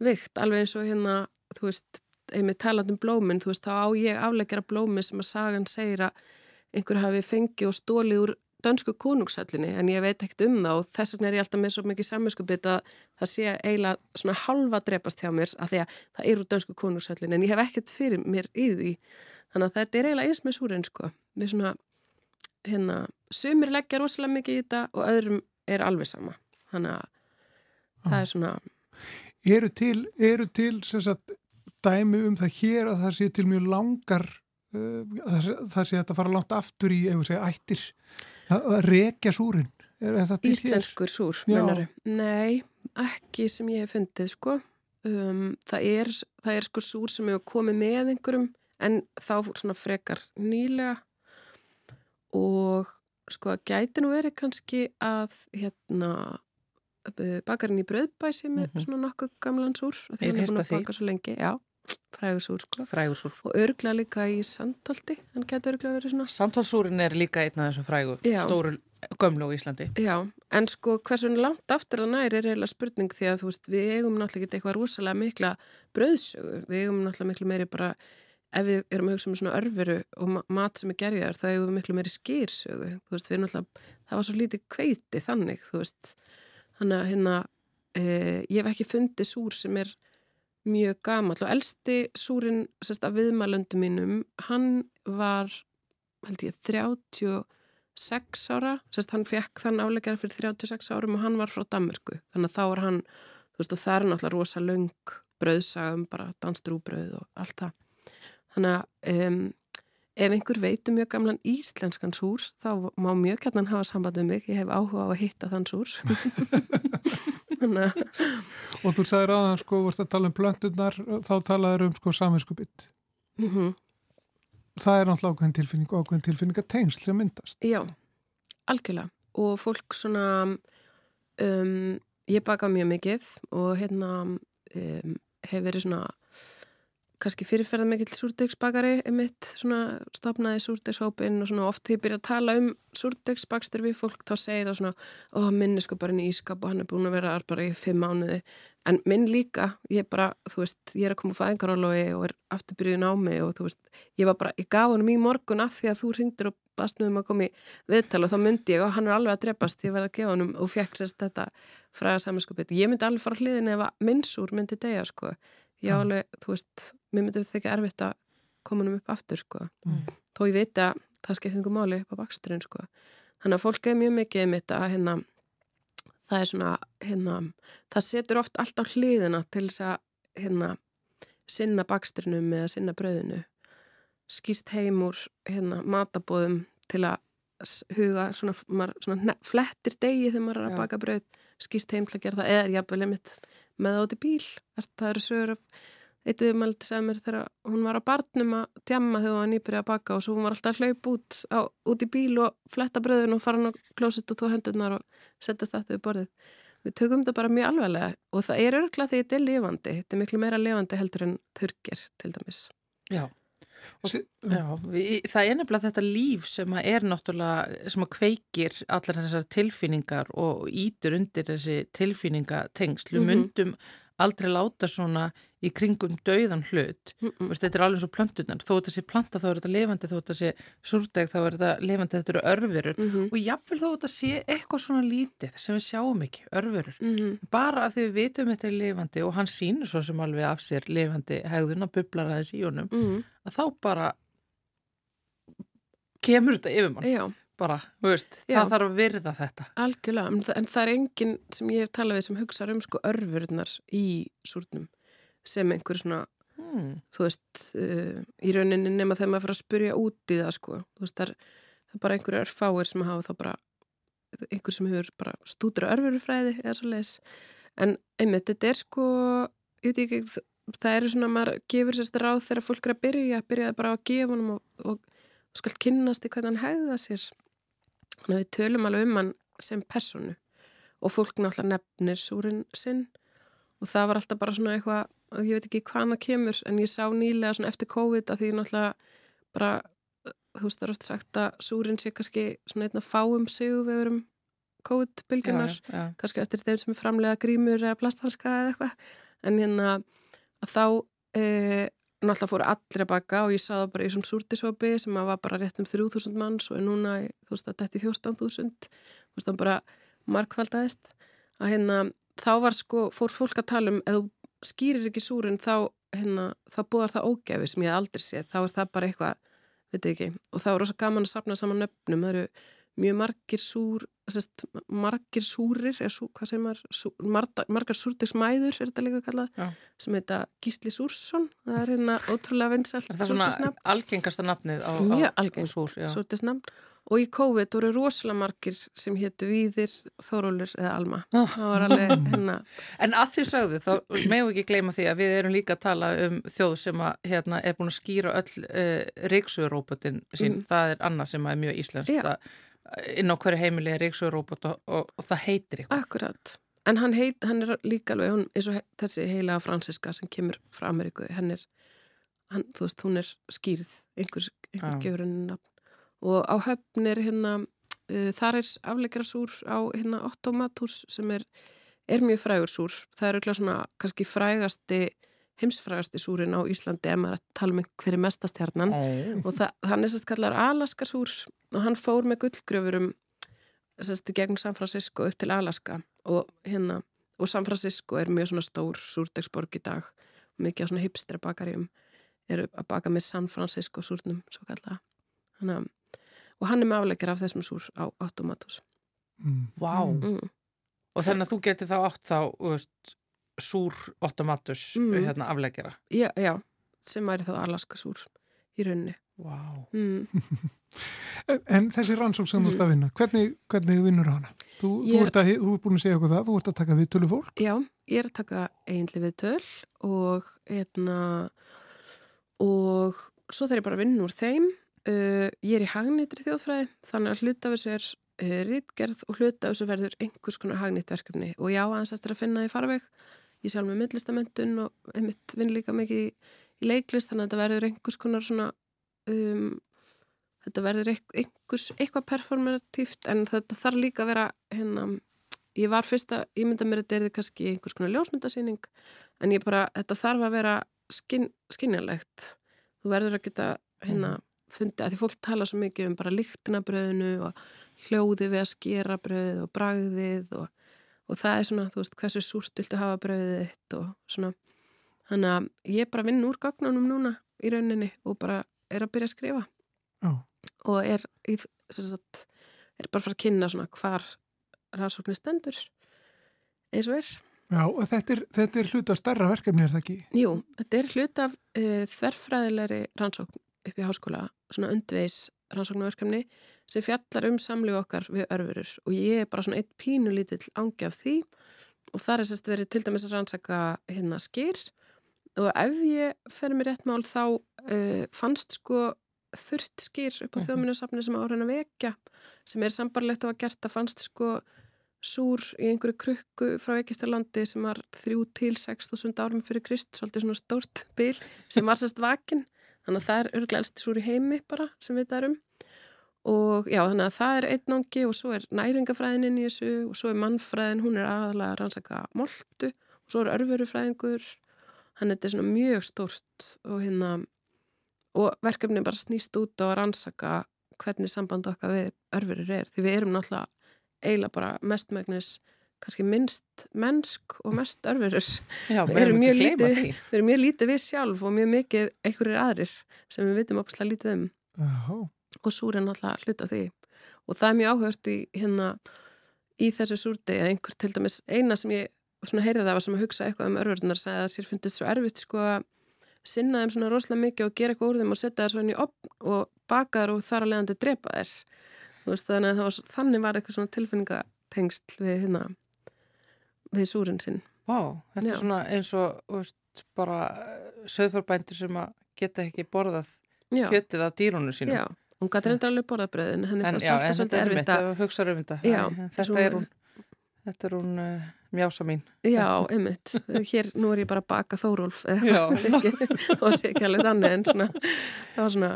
vikt, alveg eins og hérna, þú veist, einmitt talandum blómin, þú veist, þá á ég afleggjara blómi sem að sagan segir að einhver hafi fengið og stólið úr dönsku konungshöllinni, en ég veit ekkert um það og þess vegna er ég alltaf með svo mikið samvinskupið að það sé eiginlega svona halva drepast hjá mér, af því að það er úr dönsku konungshöllinni, en ég hef ekkert fyrir mér í því, þannig að þetta er eiginlega eins með súrin, sko, við svona hérna, sumir leggja rosalega mikið í þetta og öðrum er alveg sama, þannig að það er svona Eru til, eru til sagt, dæmi um það hér að það sé til mjög langar uh, það, sé að fara langt aftur í ef við segja ættir? að, að rekja súrin Íslenskur súr, Já. meinaru? Nei, ekki sem ég hef fundið, sko. Um, það, er, það er sko súr sem hefur komið með einhverjum en þá svona frekar nýlega og sko að gæti nú verið kannski að hérna bakarinn í bröðbæ sem er Mhm. svona nokkuð gamlan súr þegar hann er búin að baka svo lengi, já, frægur súr sko. Frægur súr. og örgla líka í sandholti, hann gæti örgla verið svona Samtalsúrin er líka einn af þessum frægu Já. stóru gömlu á Íslandi. Já, en sko hversu langt aftur það næri er eiginlega spurning því að þú veist við eigum náttúrulega ekki eitthvað rosalega mikla brauðsögu, við eigum náttúrulega miklu meiri bara ef við erum að hugsa um svona örveru og ma mat sem er gerjar þá eigum við miklu meiri skýrsögu, þú veist við náttúrulega, það var svo lítið kveiti þannig, þú veist þannig að hérna eh, ég hef ekki fundið súr sem er mjög gamall og elsti súrin sérst af viðmælöndu mínum, hann var held ég 30 6 ára, sérst hann fekk þann afleggjar fyrir 36 árum og hann var frá Danmörku, þannig að þá var hann þú veist og það er náttúrulega rosa löng brauðsagum, bara danstrúbrauð og allt það. Þannig að um, ef einhver veitum mjög gamlan íslenskan súr, þá má mjög gætnan hafa samband um mig, ég hef áhuga á að hitta þann súr. *laughs* Þannig að og þú sagðir aðan sko, varst að tala um plönturnar þá talaður um sko saminskupið mm það er náttúrulega ákveðin tilfinning og ákveðin tilfinning að tengsl sem myndast. Já, algjörlega. Og fólk svona um, ég baka mjög mikið og hérna um, hef verið svona kannski fyrirferða mikill súrdegsbakari mitt svona stopnaði súrdegshópin og svona oft því byrja að tala um súrdegsbakstur við fólk þá segir það svona ó minni sko bara inn í ískap og hann er búin að vera bara í fimm mánuði en minn líka, ég bara, þú veist, ég er að koma úr fæðingarólogi og er afturbyrjuð námi og þú veist, ég var bara, ég gaf honum í morgun af því að þú ringdur og bast með um að koma í viðtal og þá myndi ég og hann er alveg að drepast, ég verði að gefa honum. Ég myndi alveg fara á að sko. Ég alveg, þú veist, mér myndi þetta ekki erfitt að koma honum upp aftur, sko. Mm. Þó ég veit að það skiptir einhver máli upp á baksturinn, sko. Þannig að fólk er mjög mikið um þetta að hérna, það er svona, hérna, það setur oft allt á hliðina til þess að, hérna, sinna baksturinnum eða sinna brauðinu. Skýst heim úr, hérna, matabóðum til að huga, svona, maður, svona flettir degi þegar maður er að baka brauð, skýst heim til að gera það, eða jafnvel einmitt með það út í bíl. Er- Það eru sögur af eitt viðmældi sem mér þegar hún var á barnum að djamma þegar hún var nýbyrja að baka og svo hún var alltaf að hlaup út, á, út í bíl og fletta bröðun og fara hann á klósett og þú hendurnar og settast aftur við borðið. Við tökum þetta bara mjög alveglega og það er örgla því þetta er lifandi. Þetta er miklu meira lifandi heldur en þurkir til dæmis. Já. Og, Sí- já, við, það er nefnilega þetta líf sem að er náttúrulega, sem að kveikir allar þessar tilfinningar og ítur undir þessi tilfinningatengsl. Við Mhm. myndum aldrei láta svona í kringum dauðan hlut. Mm -mm. Veist, þetta er alveg svo plöntunar, þó þetta sé planta þá er þetta lifandi, þó þetta sé súrdeg þá er þetta lifandi, þetta eru örfurur. Mm og jafnvel þó þetta sé eitthvað svona lítið sem við sjáum ekki, örfurur. -hmm. bara af því við vitum þetta er lifandi og hann sýnir svo sem alveg af sér lifandi hegðun að bublar aðeins í honum Mm að þá bara kemur þetta yfir mann. Já, bara, veist, það þarf að virða þetta algjörlega, en, en það er enginn sem ég hef talað við sem hugsa um sko örfurnar í súrnum sem einhver svona, hmm. þú veist, uh, í rauninni nema þegar maður fyrir að spurja út í það sko, veist, það er, það er bara einhverjar fáir sem hafa þá bara, einhver sem hefur bara stúdur örfurufræði eða svo leis, en einmitt, þetta er sko, ég veit ekki, það eru svona, maður gefur sérst ráð þegar fólk er að byrja, byrjaði bara að gefa honum og, og, og skal kynnast í hvernig hann hegða sér. Þannig að við tölum alveg um hann sem personu og fólk náttúrulega nefnir súrin sinn og það var alltaf bara svona eitthvað, ég veit ekki hvaðan það kemur en ég sá nýlega svona eftir COVID að því náttúrulega bara, þú veist það er oft sagt að súrin sé kannski svona einna fáum sigurvegurum COVID-bylgunar já, já. kannski eftir þeim sem er framlega grímur eða plasthanska eða eitthvað en hérna að þá e, náttúrulega fóru allir að baka og ég sá það bara í svona súrtisópi sem var bara rétt um 3000 manns og er núna, þú veist að þetta er 14.000 þú veist það bara markvaldaðist að hérna þá var sko, fór fólk að tala um ef þú skýrir ekki súrin þá hérna, þá búðar það ógefi sem ég aldrei séð, þá er það bara eitthvað veit ekki, og það var rosa gaman að sapna saman nöfnum, það eru mjög margir súr, sest, margir súrir, er sú, maður, sú, marga, margar súrdegsmæður er þetta líka kallað, Já. sem heita Gísli Súrsson, það er hérna ótrúlega vinsælt Er það svona súrdegsnafn, algengasta nafnið á, Mjög algengt. og í COVID voru rosalega margir sem hétu Víðir, Þórólur eða Alma, alveg hérna, En að því sögðu, þá meðum við ekki gleyma því að við erum líka að tala um þjóð sem að, hérna, er búin að skýra öll uh, reyksuguróbotin sín, Mm. það er annað sem er mjög íslenskt að inn á hverju heimili er reyksuguróbot og, og, og það heitir eitthvað. akkurat. En hann, heit, hann er líka alveg, hún, eins og he- þessi heilaga Franziska sem kemur frá Ameríku, hann er, hann, þú veist, hún er skýrð, einhver, einhver Já. gefur henni nafn. Og á höfn er hérna, uh, þar er afleikara súr á hérna Otto Matus sem er, er mjög frægur súr. Það er auðvitað svona kannski frægasti, heimsfrægasti súrin á Íslandi ef maður er að tala um hver er mestastjarnan. Ó. Og það, hann er sérst kallar Alaska súr og hann fór með gullgröfurum sérst í gegnum San Francisco upp til Alaska og hérna, og San Francisco er mjög svona stór súrdegsborg í dag mikið á svona hipstra bakaríum eru að baka með San Francisco súrnum svo kalla Hanna, og hann er með afleikir af þessum súr á Automatus Mm. Vá. mm. Og þannig að þú getur þá átt þá, þú veist, súr automatus Mm. hérna afleggjara. já, já, sem væri þá Alaska súr í rauninni Vá. mm. *laughs* En, en þessi rannsók sem þú ert að vinna, hvernig, hvernig vinnur hana? Þú, þú, Ég er- ert að, þú ert búin að segja okkur það, þú ert að taka við tölu fólk. Já, ég er að taka eiginlega við töl og hérna og svo þegar ég bara að vinna úr þeim uh, ég er í hagnýttri þjóðfræði þannig að hluta af þessu er uh, rítgerð og hluta af þessu verður einhvers konar hagnýtt verkefni og já, aðeins eftir að finna því farveg ég sjálf með myndlistamöndun og einmitt vinn líka mikið í, í leiklist þannig að þetta verður einhvers konar svona um, þetta verður einhvers, eitthvað performatíft en þetta þarf líka að vera hérna ég var fyrst að ímynda mér að þetta er kannski einhvers konar ljósmyndasýning en ég bara, þetta þarf að vera skinn, skinnjalegt þú verður að geta hérna fundið að því fólk tala svo mikið um bara líktinabröðinu og hljóði við að skera bröðið og bragðið og, og það er svona, þú veist, hversu súrt viltu hafa bröðið þitt og svona þannig að ég bara vinn úr gagnunum núna í rauninni og bara er að byrja að skrifa Já. og er, sagt, er bara að fara að kynna svona hvar rannsóknir stendur eins og er. Já, og þetta er, þetta er hluta stærra verkefni, er það ekki? Jú, þetta er hlut af e, þverfræðilegri rannsókn upp í háskóla, svona undveis rannsóknarverkefni sem fjallar um samlíf okkar við örfurur og ég er bara svona eitt pínu lítill ángi af því. Og það er sérst verið til dæmis að rannsaka hérna skýr og ef ég fer mér rétt mál þá uh, fannst sko þurft skýr upp á Mhm. þjóðminnarsafni sem á að reyna að vekja sem er sambarlegt að gert að fannst sko súr í einhverju krukku frá Eikistarlandi sem var þrjú til 6.000 árum fyrir Krist, svolítið svona stórt bil sem var sérst vakin þannig að það er örglega elsti súr í heimi bara sem við það erum og já þannig að það er einn ángi og svo er næringafræðin inn í þessu og svo er mannfræðin, hún er aðalega að rannsaka moltu og svo er örverufræðingur hann þetta er svona mjög stórt og hérna og verkefni bara snýst út á að rannsaka hvernig samband okkar við örverur er því við erum náttúrulega eiginlega bara mestmægnis kannski minnst mennsk og mest örverur. Já, við erum mjög lítið því. við erum mjög lítið við sjálf og mjög mikið einhverjir aðris sem við vitum opaslega lítið um. Já, og súr er náttúrulega hluta af því. Og það er mjög áhört í hérna í þessu súrdegi að einhver til dæmis eina sem ég svona heyrði það var sem að hugsa eitthvað um örverðunar sagði að sér finnst svo erfitt sko að sinna þeim svona rosalega mikið og gera eitthvað úr þeim og setja það svo inn í opn og baka þær og þar að leiðandi drepa veist þannig þannig var eitthvað svona tilfinningatengsl við hérna við súrin sinn Vá, þetta Já. er svona eins og veist, bara söðfórbændur sem að geta ekki borðað já, kjötið af dýrunum sínum. já, hún gæti reyndar alveg borðað bröðin henni En, fannst alltaf svolítið er erfitt að hugsa um þetta. Þetta er hún, þetta er hún uh, mjása mín. Já, einmitt. Hér, nú er ég bara að baka Þórólf og sé ekki alveg þannig en svona, það var svona.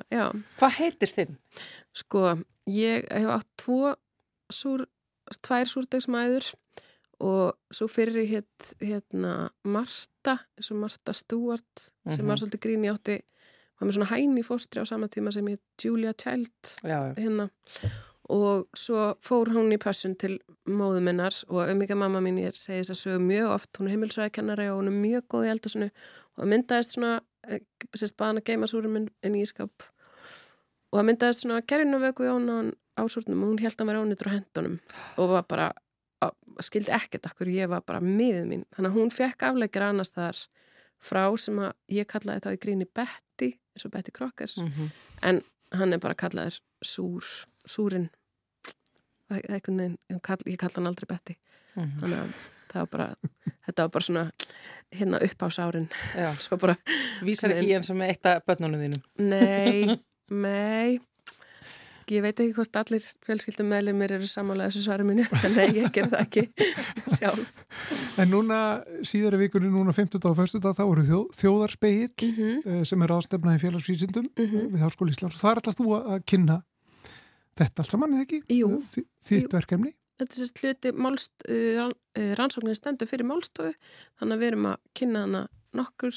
Hvað heitir þinn? Sko, ég hef átt tvo súr, tvær súrdegsmæður og svo fyrir hétt hérna Marta, eins og Marta Stewart sem Mhm. var svolítið grín í átti, var með svona hæn í fóstri á sama tíma sem ég Julia Child Já, já. hérna og svo fór hún í pössun til móðu minnar og umíka mamma mín ég segi þess að sögu mjög oft hún er heimilsræðikennari og hún er mjög góð í eldasunu og það myndaðist svona eh, sérst baðan að geima súrum í ískap og það myndaðist svona gerðinu vöku í hún á súrnum og hún held að vera ónýttur á hendunum og var bara skildi ekkert akkur ég var bara miðið mín. Þannig að hún fekk afleikir annars þar frá sem að ég kallaði þá í gríni Betty eins og Betty Crockers Mm en hann er bara kallaður súr, súrin veginn, ég kall- ég kalla hann aldrei Betty. Mhm. þannig að það var bara þetta var bara svona hérna upp á sárin Já, *laughs* svo bara, vísar ekki í hann sem eitt af börnunum þínum. nei *laughs* nei ég veit ekki hvort allir fjölskyldum meðlir mér eru sammála þessu svari mínu *laughs* en nei, ég ger það ekki *laughs* sjálf En núna síðari vikunni, núna 50. og 1. dag, þá eru þjó, þjóðarspeill mm -hmm. eh, sem er ástefnað í félagsvísindum Mhm. við Háskóli Íslands og það er alltaf þú að- að kynna þetta allt saman, eða ekki? Jú. Þi- Þitt Jú. verkefni? þetta er sérst hluti málst, rann- uh, rannsóknin stendur fyrir málstofu þannig að við erum að kynna hana nokkur,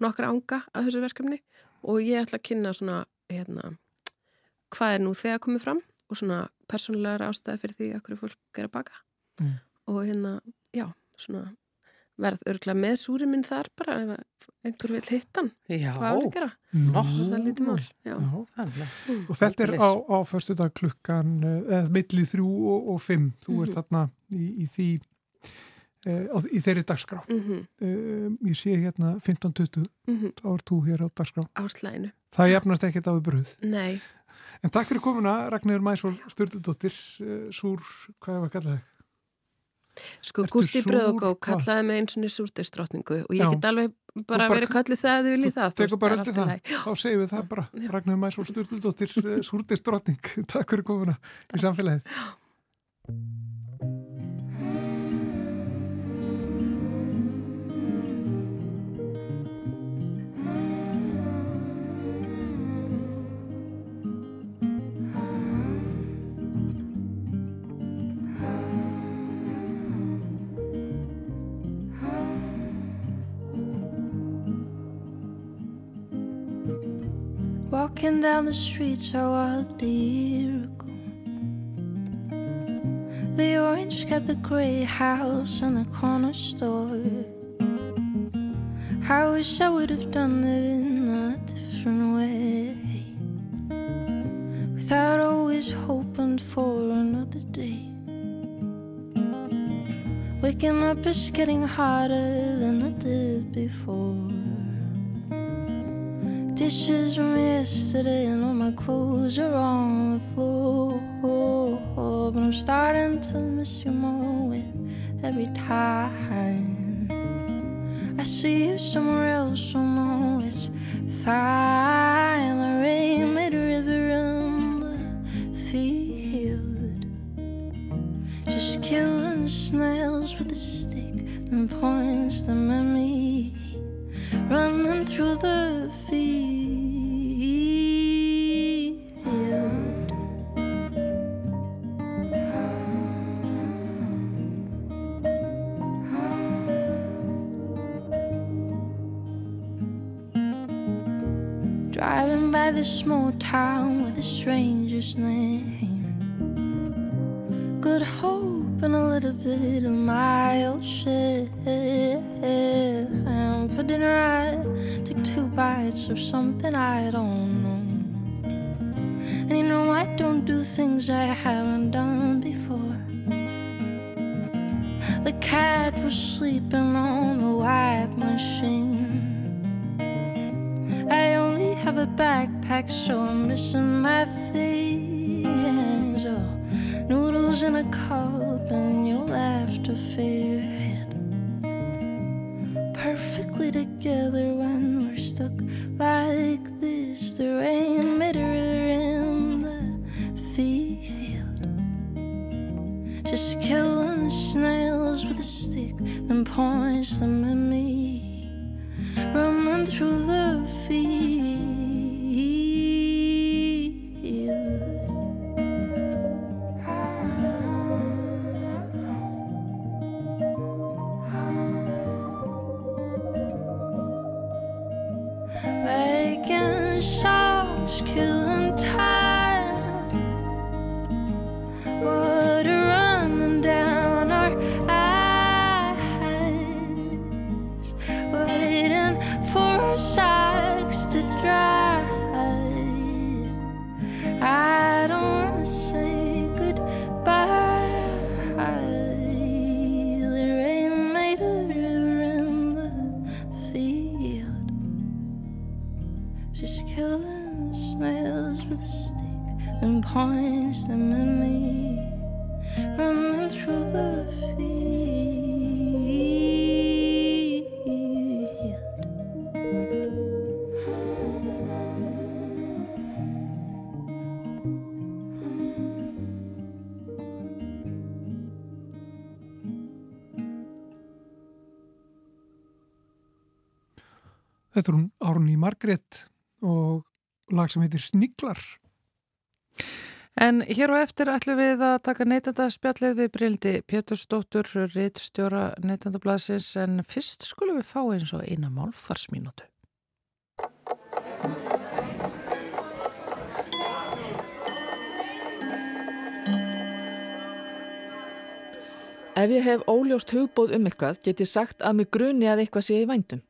nokkur anga af þessu verkefni og ég ætla að kynna svona hérna, hvað er nú þegar komið fram og svona persónulegar ástæði fyrir því að hverju fólk er að baka. Mm. og hérna, já, svona verð örgla með súri minn þar bara ef einhver vil hittan Já, hvað að gera, Nú, það er lítið mál já. Já. Mm. Og þetta er á, á förstu dag klukkan eh, eða milli þrjú og, og fimm. Þú ert Mhm. þarna í, í því e, í þeirri dagskrá. Mm -hmm, e, ég sé hérna 15.20 þá ert þú hér á dagskrá. Áslæðinu, það jafnast ekkert á við bröð nei en takk fyrir komuna Ragnir Mæsvól Sturldóttir e, Súr, hvað er að kalla þig? Sko Ertu? Bröðugó Hvað? kallaði mig eins og súrdeisdrottningu og ég get alveg bara verið kallið það að viljið það. veist, bara undir það, þá segjum við það bara. Ragnir Mæsvól Sturldóttir Súrdist drottning, *laughs* takk fyrir komuna í samfélagið Walking down the streets I walked a year ago. The orange got the gray house and the corner store. I wish I would have done it in a different way. Without always hoping for another day. Waking up is getting harder than it did before. Dishes from yesterday and all my clothes are on the floor. But I'm starting to miss you more with every time. I see you somewhere else, so no, it's fine. The rain made a river in the field. Just killing snails with a stick and points them at me running through the something I don't stick, then points them at me, running through the field. Þetta er hún Árni Margrét og lag sem heitir Sniglar. En hér á eftir ætlum við að taka neytandasspjallið við Brildi Pétursdóttur, reittstjóra neytandablasins, en fyrst skulum við fá eins og eina málfarsmínútu. Ef ég hef óljóst hugbóð um eitthvað get ég sagt að mig gruni að eitthvað sé í vændum.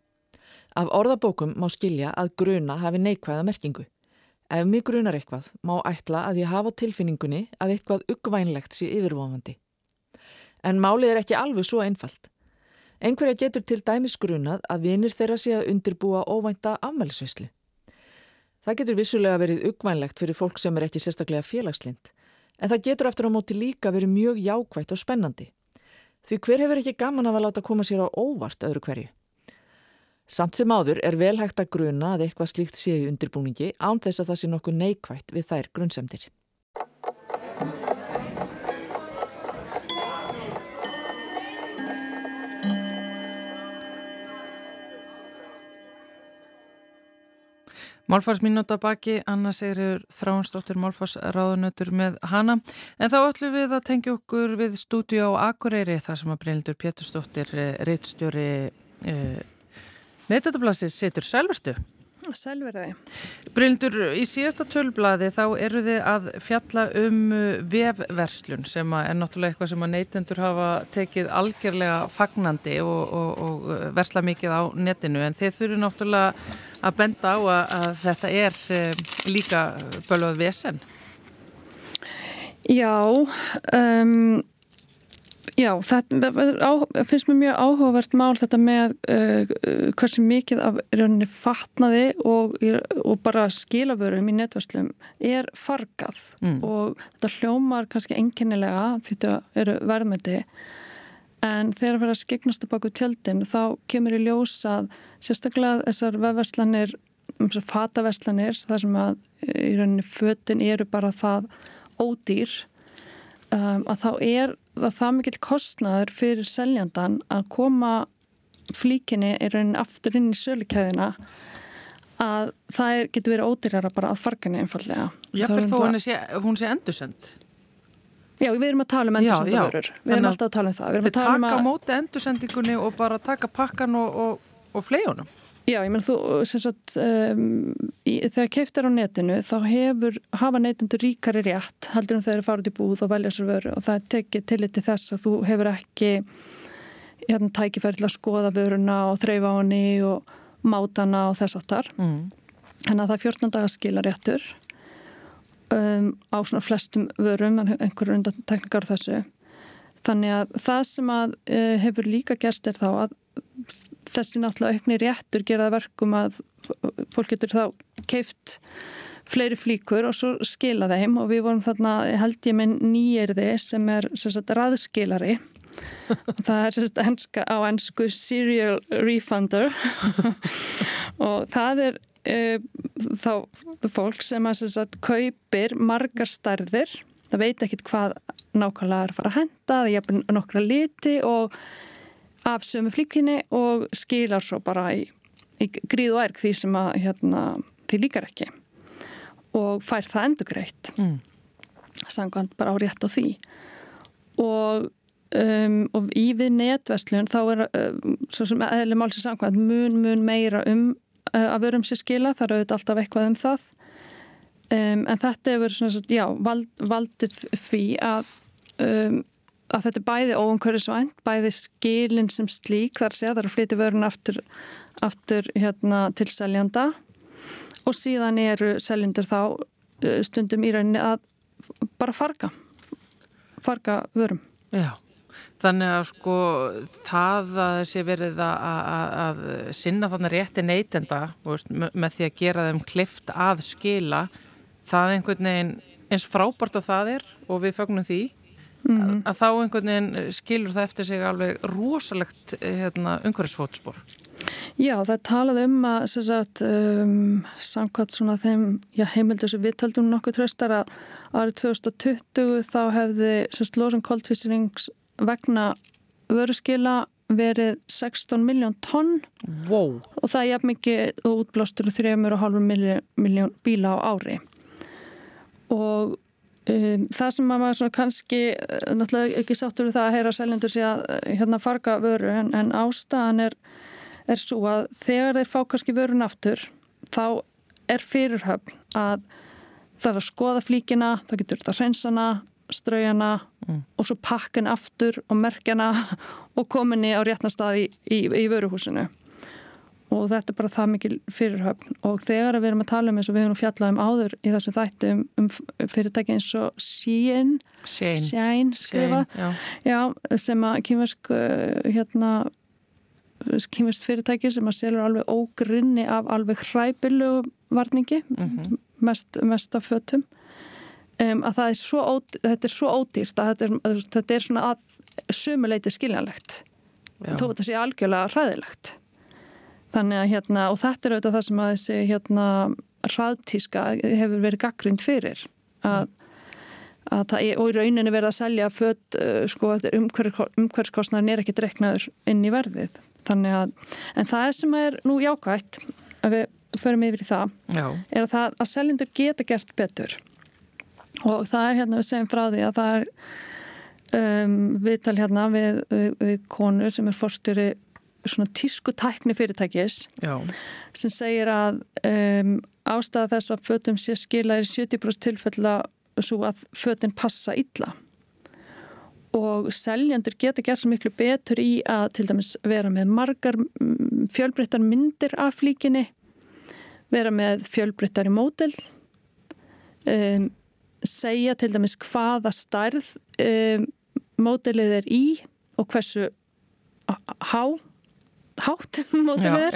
Af orðabókum má skilja að gruna hafi neikvæða merkingu. Ef mig grunar eitthvað má ætla að ég hafa tilfinningunni að eitthvað uggvænlegt sé yfirvofandi. En málið er ekki alveg svo einfalt. Einhverja getur til dæmis grunað að vinir þeirra sé að undirbúa óvænta afmælisveislu. Það getur vissulega verið uggvænlegt fyrir fólk sem er ekki sérstaklega félagslind, en það getur aftur á móti líka verið mjög jákvætt og spennandi. Því hver hefur ekki gaman að láta koma sér á óvart öðru hverju? Samt sem áður er vel hægt að gruna að eitthvað slíkt sé í undirbúningi án þess að það sé nokkuð neikvætt við þær grunnsemdir. Málfarsmínúta baki, Anna segir þráinsdóttir Málfarsráðunötur með hana. En þá ætlum við að tengja okkur við stúdíu á Akureyri þar sem að Brynildur Pétursdóttir, reittstjóri eh, neytendablasins, situr sælverstu. Sælverði. Brynildur, í síðasta tölblaði þá eru þið að fjalla um vefverslun sem er náttúrulega eitthvað sem að neytendur hafa tekið algjörlega fagnandi og, og, og versla mikið á netinu en þið þurfu náttúrulega að benda á að, að þetta er um, líka bölvað vesen. Já, um, já, þetta á, finnst mér mjög áhugavert mál þetta með uh, hversu mikið af rauninni fatnaði og, og bara skilaförum í netverslum er fargað mm. og þetta hljómar kannski enginnilega því þetta eru verðmyndi en þegar það fyrir að skegnast tilbaka úr tjöldin þá kemur í ljós að sérstaklega þessar vefverslanir um fataverslanir þar sem að í rauninni fötin eru bara það ódýr um, að þá er það það mikill kostnaður fyrir seljandan að koma flíkinni í rauninni aftur inn í sölukæðina að það er, getur verið ódýrara bara að farginni einfallega. Já, fyrir þó hún sé, hún sé endursend. Já, við erum að tala um endursendavörur. Við erum alltaf að tala um það. Þið taka um að... móti endursendingunni og bara taka pakkan og, og, og fleiðunum. Já, ég menn þú, sem sagt, um, í, þegar keift er á netinu þá hefur, hafa neytendur ríkari rétt heldur en þeir eru farið í búð og velja sér vöru og það tekir tillit til þess að þú hefur ekki hérna, tækifæri til að skoða vöruna og þreyfa á henni og mátana og þess aftar. Mm. Þannig að það er 14 dagar skilaréttur um, á svona flestum vörum, en einhverju undantekningar þessu. Þannig að það sem að uh, hefur líka gerst er þá að þessi náttúrulega aukni réttur geraða verkum að fólk getur þá keift fleiri flíkur og svo skila þeim. Og við vorum þarna, held ég með nýjerði sem er sagt, raðskilari. *laughs* Það er sagt, enska, á ennsku serial refunder. *laughs* Og það er e, þá fólk sem að sagt, kaupir margar starðir það veit ekkit hvað nákvæmlega er að fara að henda það er nokkra liti og af sömu flíkinni og skilar svo bara í, í gríð og erg því sem að hérna, því líkar ekki. Og fær það endur greitt mm. sangvænt bara á rétt á því. Og, um, og í við netverslun þá er um, svo sem eða málsins sangvænt mun mun meira um uh, að verum sér skila, það eru auðvitað alltaf eitthvað um það. Um, en þetta hefur svona, já, vald, valdið því að um, að þetta er bæði óumhverfisvænt, bæði skilin sem slík, þar sé að það er að flytja vörun aftur, aftur hérna, til seljanda og síðan eru seljendur þá uh, stundum í rauninni að bara farga, farga vörum. Já, þannig að sko það að þessi verið að, að, að sinna þannig rétti neytenda veist, með því að gera þeim klift að skila, það einhvern veginn eins frábært og það er og við fögnum því mm -hmm. að, þá einhvern veginn skilur það eftir sig alveg rosalegt hérna, umhverfisfótspor. Já, það talaði um að sagt, um, samkvæmt svona þeim já, heimildur sem við taldum nokkuð tröstar að árið 2020 þá hefði losun koldvísirings vegna vöruskila verið 16 miljón tonn wow. og það er jafn mikið útblástur 3,5 miljón bíla á ári og Um, það sem maður kannski uh, náttúrulega ekki sáttur við það að heyra seljendur sé að uh, hérna farga vöru en, en ástæðan er, er svo að þegar þeir fá kannski vörun aftur þá er fyrirhöfn að það er að skoða flíkina, það getur þetta hreinsana, ströyjana mm. og svo pakkin aftur og merkjana *laughs* og kominni á réttna stað í, í, í vöruhúsinu og þetta er bara það mikil fyrirhöfn. Og þegar við erum að tala um eins og við erum fjallað um áður í þessum þættu um, um fyrirtæki eins og Shein. Shein. Skrifa. Já. Já, sem að kýmversk uh, hérna kýmverst fyrirtæki sem að selur alveg ógrinni af alveg hræpilu varningi mm -hmm. mest, mest af fötum. Um, að er svo ódýrt, þetta er svo ódýrt að þetta er, þetta er svona að sumuleiti skiljanlegt. Þó þetta sé algjörlega hræðilegt Þannig að hérna, og þetta er auðvitað það sem að þessi hérna hraðtíska hefur verið gaggrind fyrir að, að það er, og í rauninni verið að selja fött, uh, sko, umhverfskostnarinn er ekki dreknaður inn í verðið. Þannig að, en það er sem er nú jákvægt, að við förum yfir í það, Já. er að það að seljendur geta gert betur og það er hérna við segjum frá því að það er um, viðtal hérna við, við, við konu sem er fórstjóri svona tísku tækni fyrirtækis Já. sem segir að um, ástæða þess að fötum sé skila er 70% tilfella svo að fötin passa illa og seljandur geta gert svo miklu betur í að til dæmis vera með margar fjölbreyttar myndir af flíkinni vera með fjölbreyttar í mótel um, segja til dæmis hvaða starð um, mótelið er í og hversu há hátt *laughs* mótilegar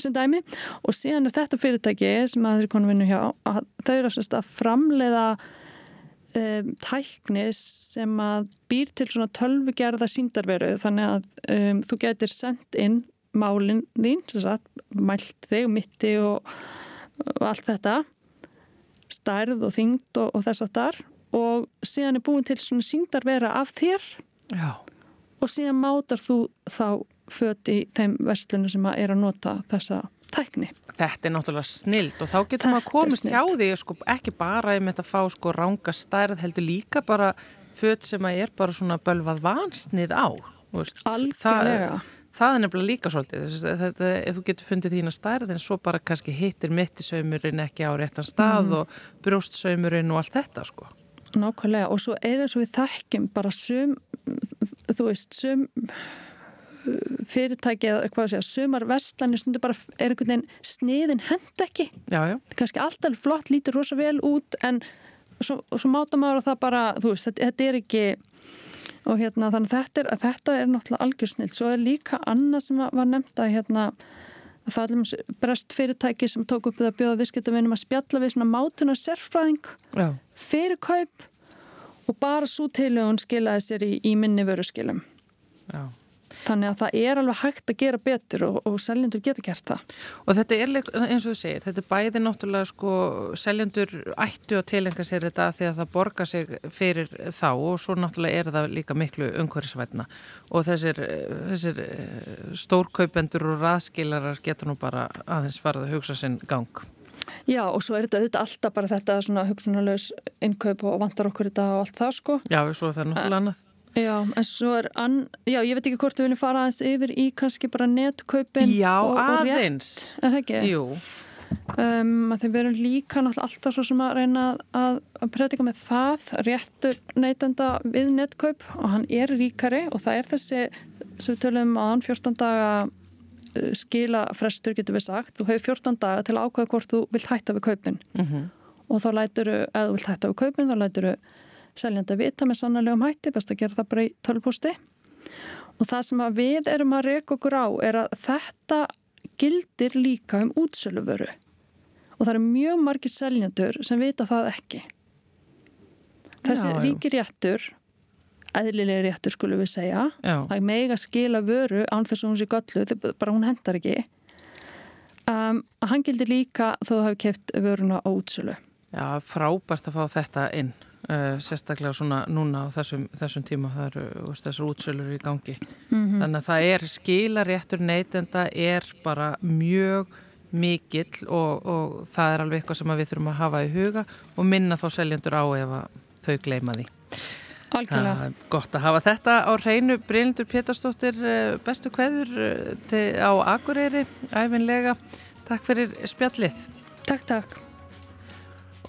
sem dæmi. Og síðan er þetta fyrirtæki sem að þeir konu vinnu hjá að þau eru að framleiða um, tækni sem að býr til svona tölvugerða síndarveru þannig að um, þú getur sendt inn málinn þín, sagt, mælt þig, mitti og, og allt þetta stærð og þyngd og, og þess að þar og síðan er búin til svona síndarvera af þér. Já. og síðan mátar þú þá fött í þeim vestlunum sem að er að nota þessa tækni. Þetta er náttúrulega snild og þá getur maður komist hjá því sko, ekki bara ef þetta fá sko ranga stærð heldur líka bara fött sem að er bara svona bölvað vansnið á. Algjörlega. Það, er nefnilega líka svolítið þetta, ef þú getur fundið þína stærð en svo bara kannski hittir mittisaumurinn ekki á réttan stað mm. og brjóstsaumurinn og allt þetta sko Nákvæmlega og svo er eins og við þekkjum bara sum þú veist, sum fyrirtæki eða hvað sé að sumar vestlanir stundur bara er einhvern veginn sniðin hend ekki. Já, já. kannski alltaf flott, lítur rosa vel út en svo, svo máta maður að það bara þú veist, þetta, þetta er ekki og hérna þannig þetta er, þetta er náttúrulega algjörsnilt, svo er líka annað sem var nefnt að hérna að það er brest fyrirtæki sem tók upp við að bjóða viðskiptavinnum að spjalla við svona mátunar sérfræðing fyrir kaup og bara svo tilögun skilaði sér í, í minni vöru skilum Já Þannig að það er alveg hægt að gera betur og, og seljendur getur gert það. Og þetta er eins og þú segir, þetta er bæði náttúrulega sko, seljendur ættu að tilenga sér þetta því að það borga sig fyrir þá og svo náttúrulega er það líka miklu umhverfisvætna og þessir, þessir eh, stórkaupendur og raðskilarar getur nú bara aðeins farað að hugsa sinn gang. Já og svo er þetta auðvitað alltaf bara þetta svona hugsunarlegs innkaup og vantar okkur þetta og allt það sko. Já, svo er það náttúrulega annað. Já, en svo er, an, já, ég veit ekki hvort við viljum fara aðeins yfir í kannski bara netkaupin Já, og, og aðeins Er það ekki? Jú um, Þegar við erum líka náttúrulega alltaf svo sem að reyna að, að predika með það réttur neytenda við netkaup og hann er ríkari og það er þessi sem við tölum á hann 14 daga uh, skila frestur getur við sagt þú hefur 14 daga til að ákvæða hvort þú vilt hætta við kaupin mm -hmm. og þá lætur, eða þú vilt hætta við kaupin þá lætur þú seljandi að vita með sannlega um hætti, best að gera það bara í tölvposti og það sem við erum að reyka okkur á er að þetta gildir líka um útsöluvöru. Og það eru mjög margir seljandur sem vita það ekki. Þessi já, ríkir réttur eðlilega réttur skulum við segja já. það er meg að skila vöru án þess að hún sé göllu, bara hún hendar ekki. Um, að hann gildir líka þó að það hefur keft vöruna á útsölu. Já, frábært að fá þetta inn sérstaklega svona núna á þessum, þessum tíma það eru þessar útsölur í gangi mm -hmm. þannig að það er skilaréttur neytenda er bara mjög mikill og, og það er alveg eitthvað sem við þurfum að hafa í huga og minna þá seljendur á ef þau gleima því Algjörlega. Gott að hafa þetta á hreinu Bryndur Pétarsdóttir eh, bestu kveður eh, á Akureyri æfinlega. Takk fyrir spjallið. Takk, takk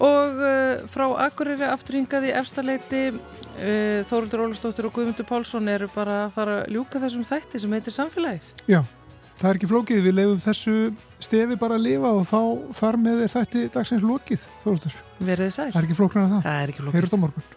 og uh, frá Akureyri afturhingaði efstaleiti uh, Þóruldur Ólastóttir og Guðmundur Pálsson eru bara að fara að ljúka þessum þætti sem heitir samfélagið. Já, það er ekki flókið, við lefum þessu stefi bara að lifa og þá þar með er þætti dagsins lokið, Þóruldur. Verðið sæl. Það er ekki flóknar að það. Það er ekki flóknar. Heyrjum þetta morgun.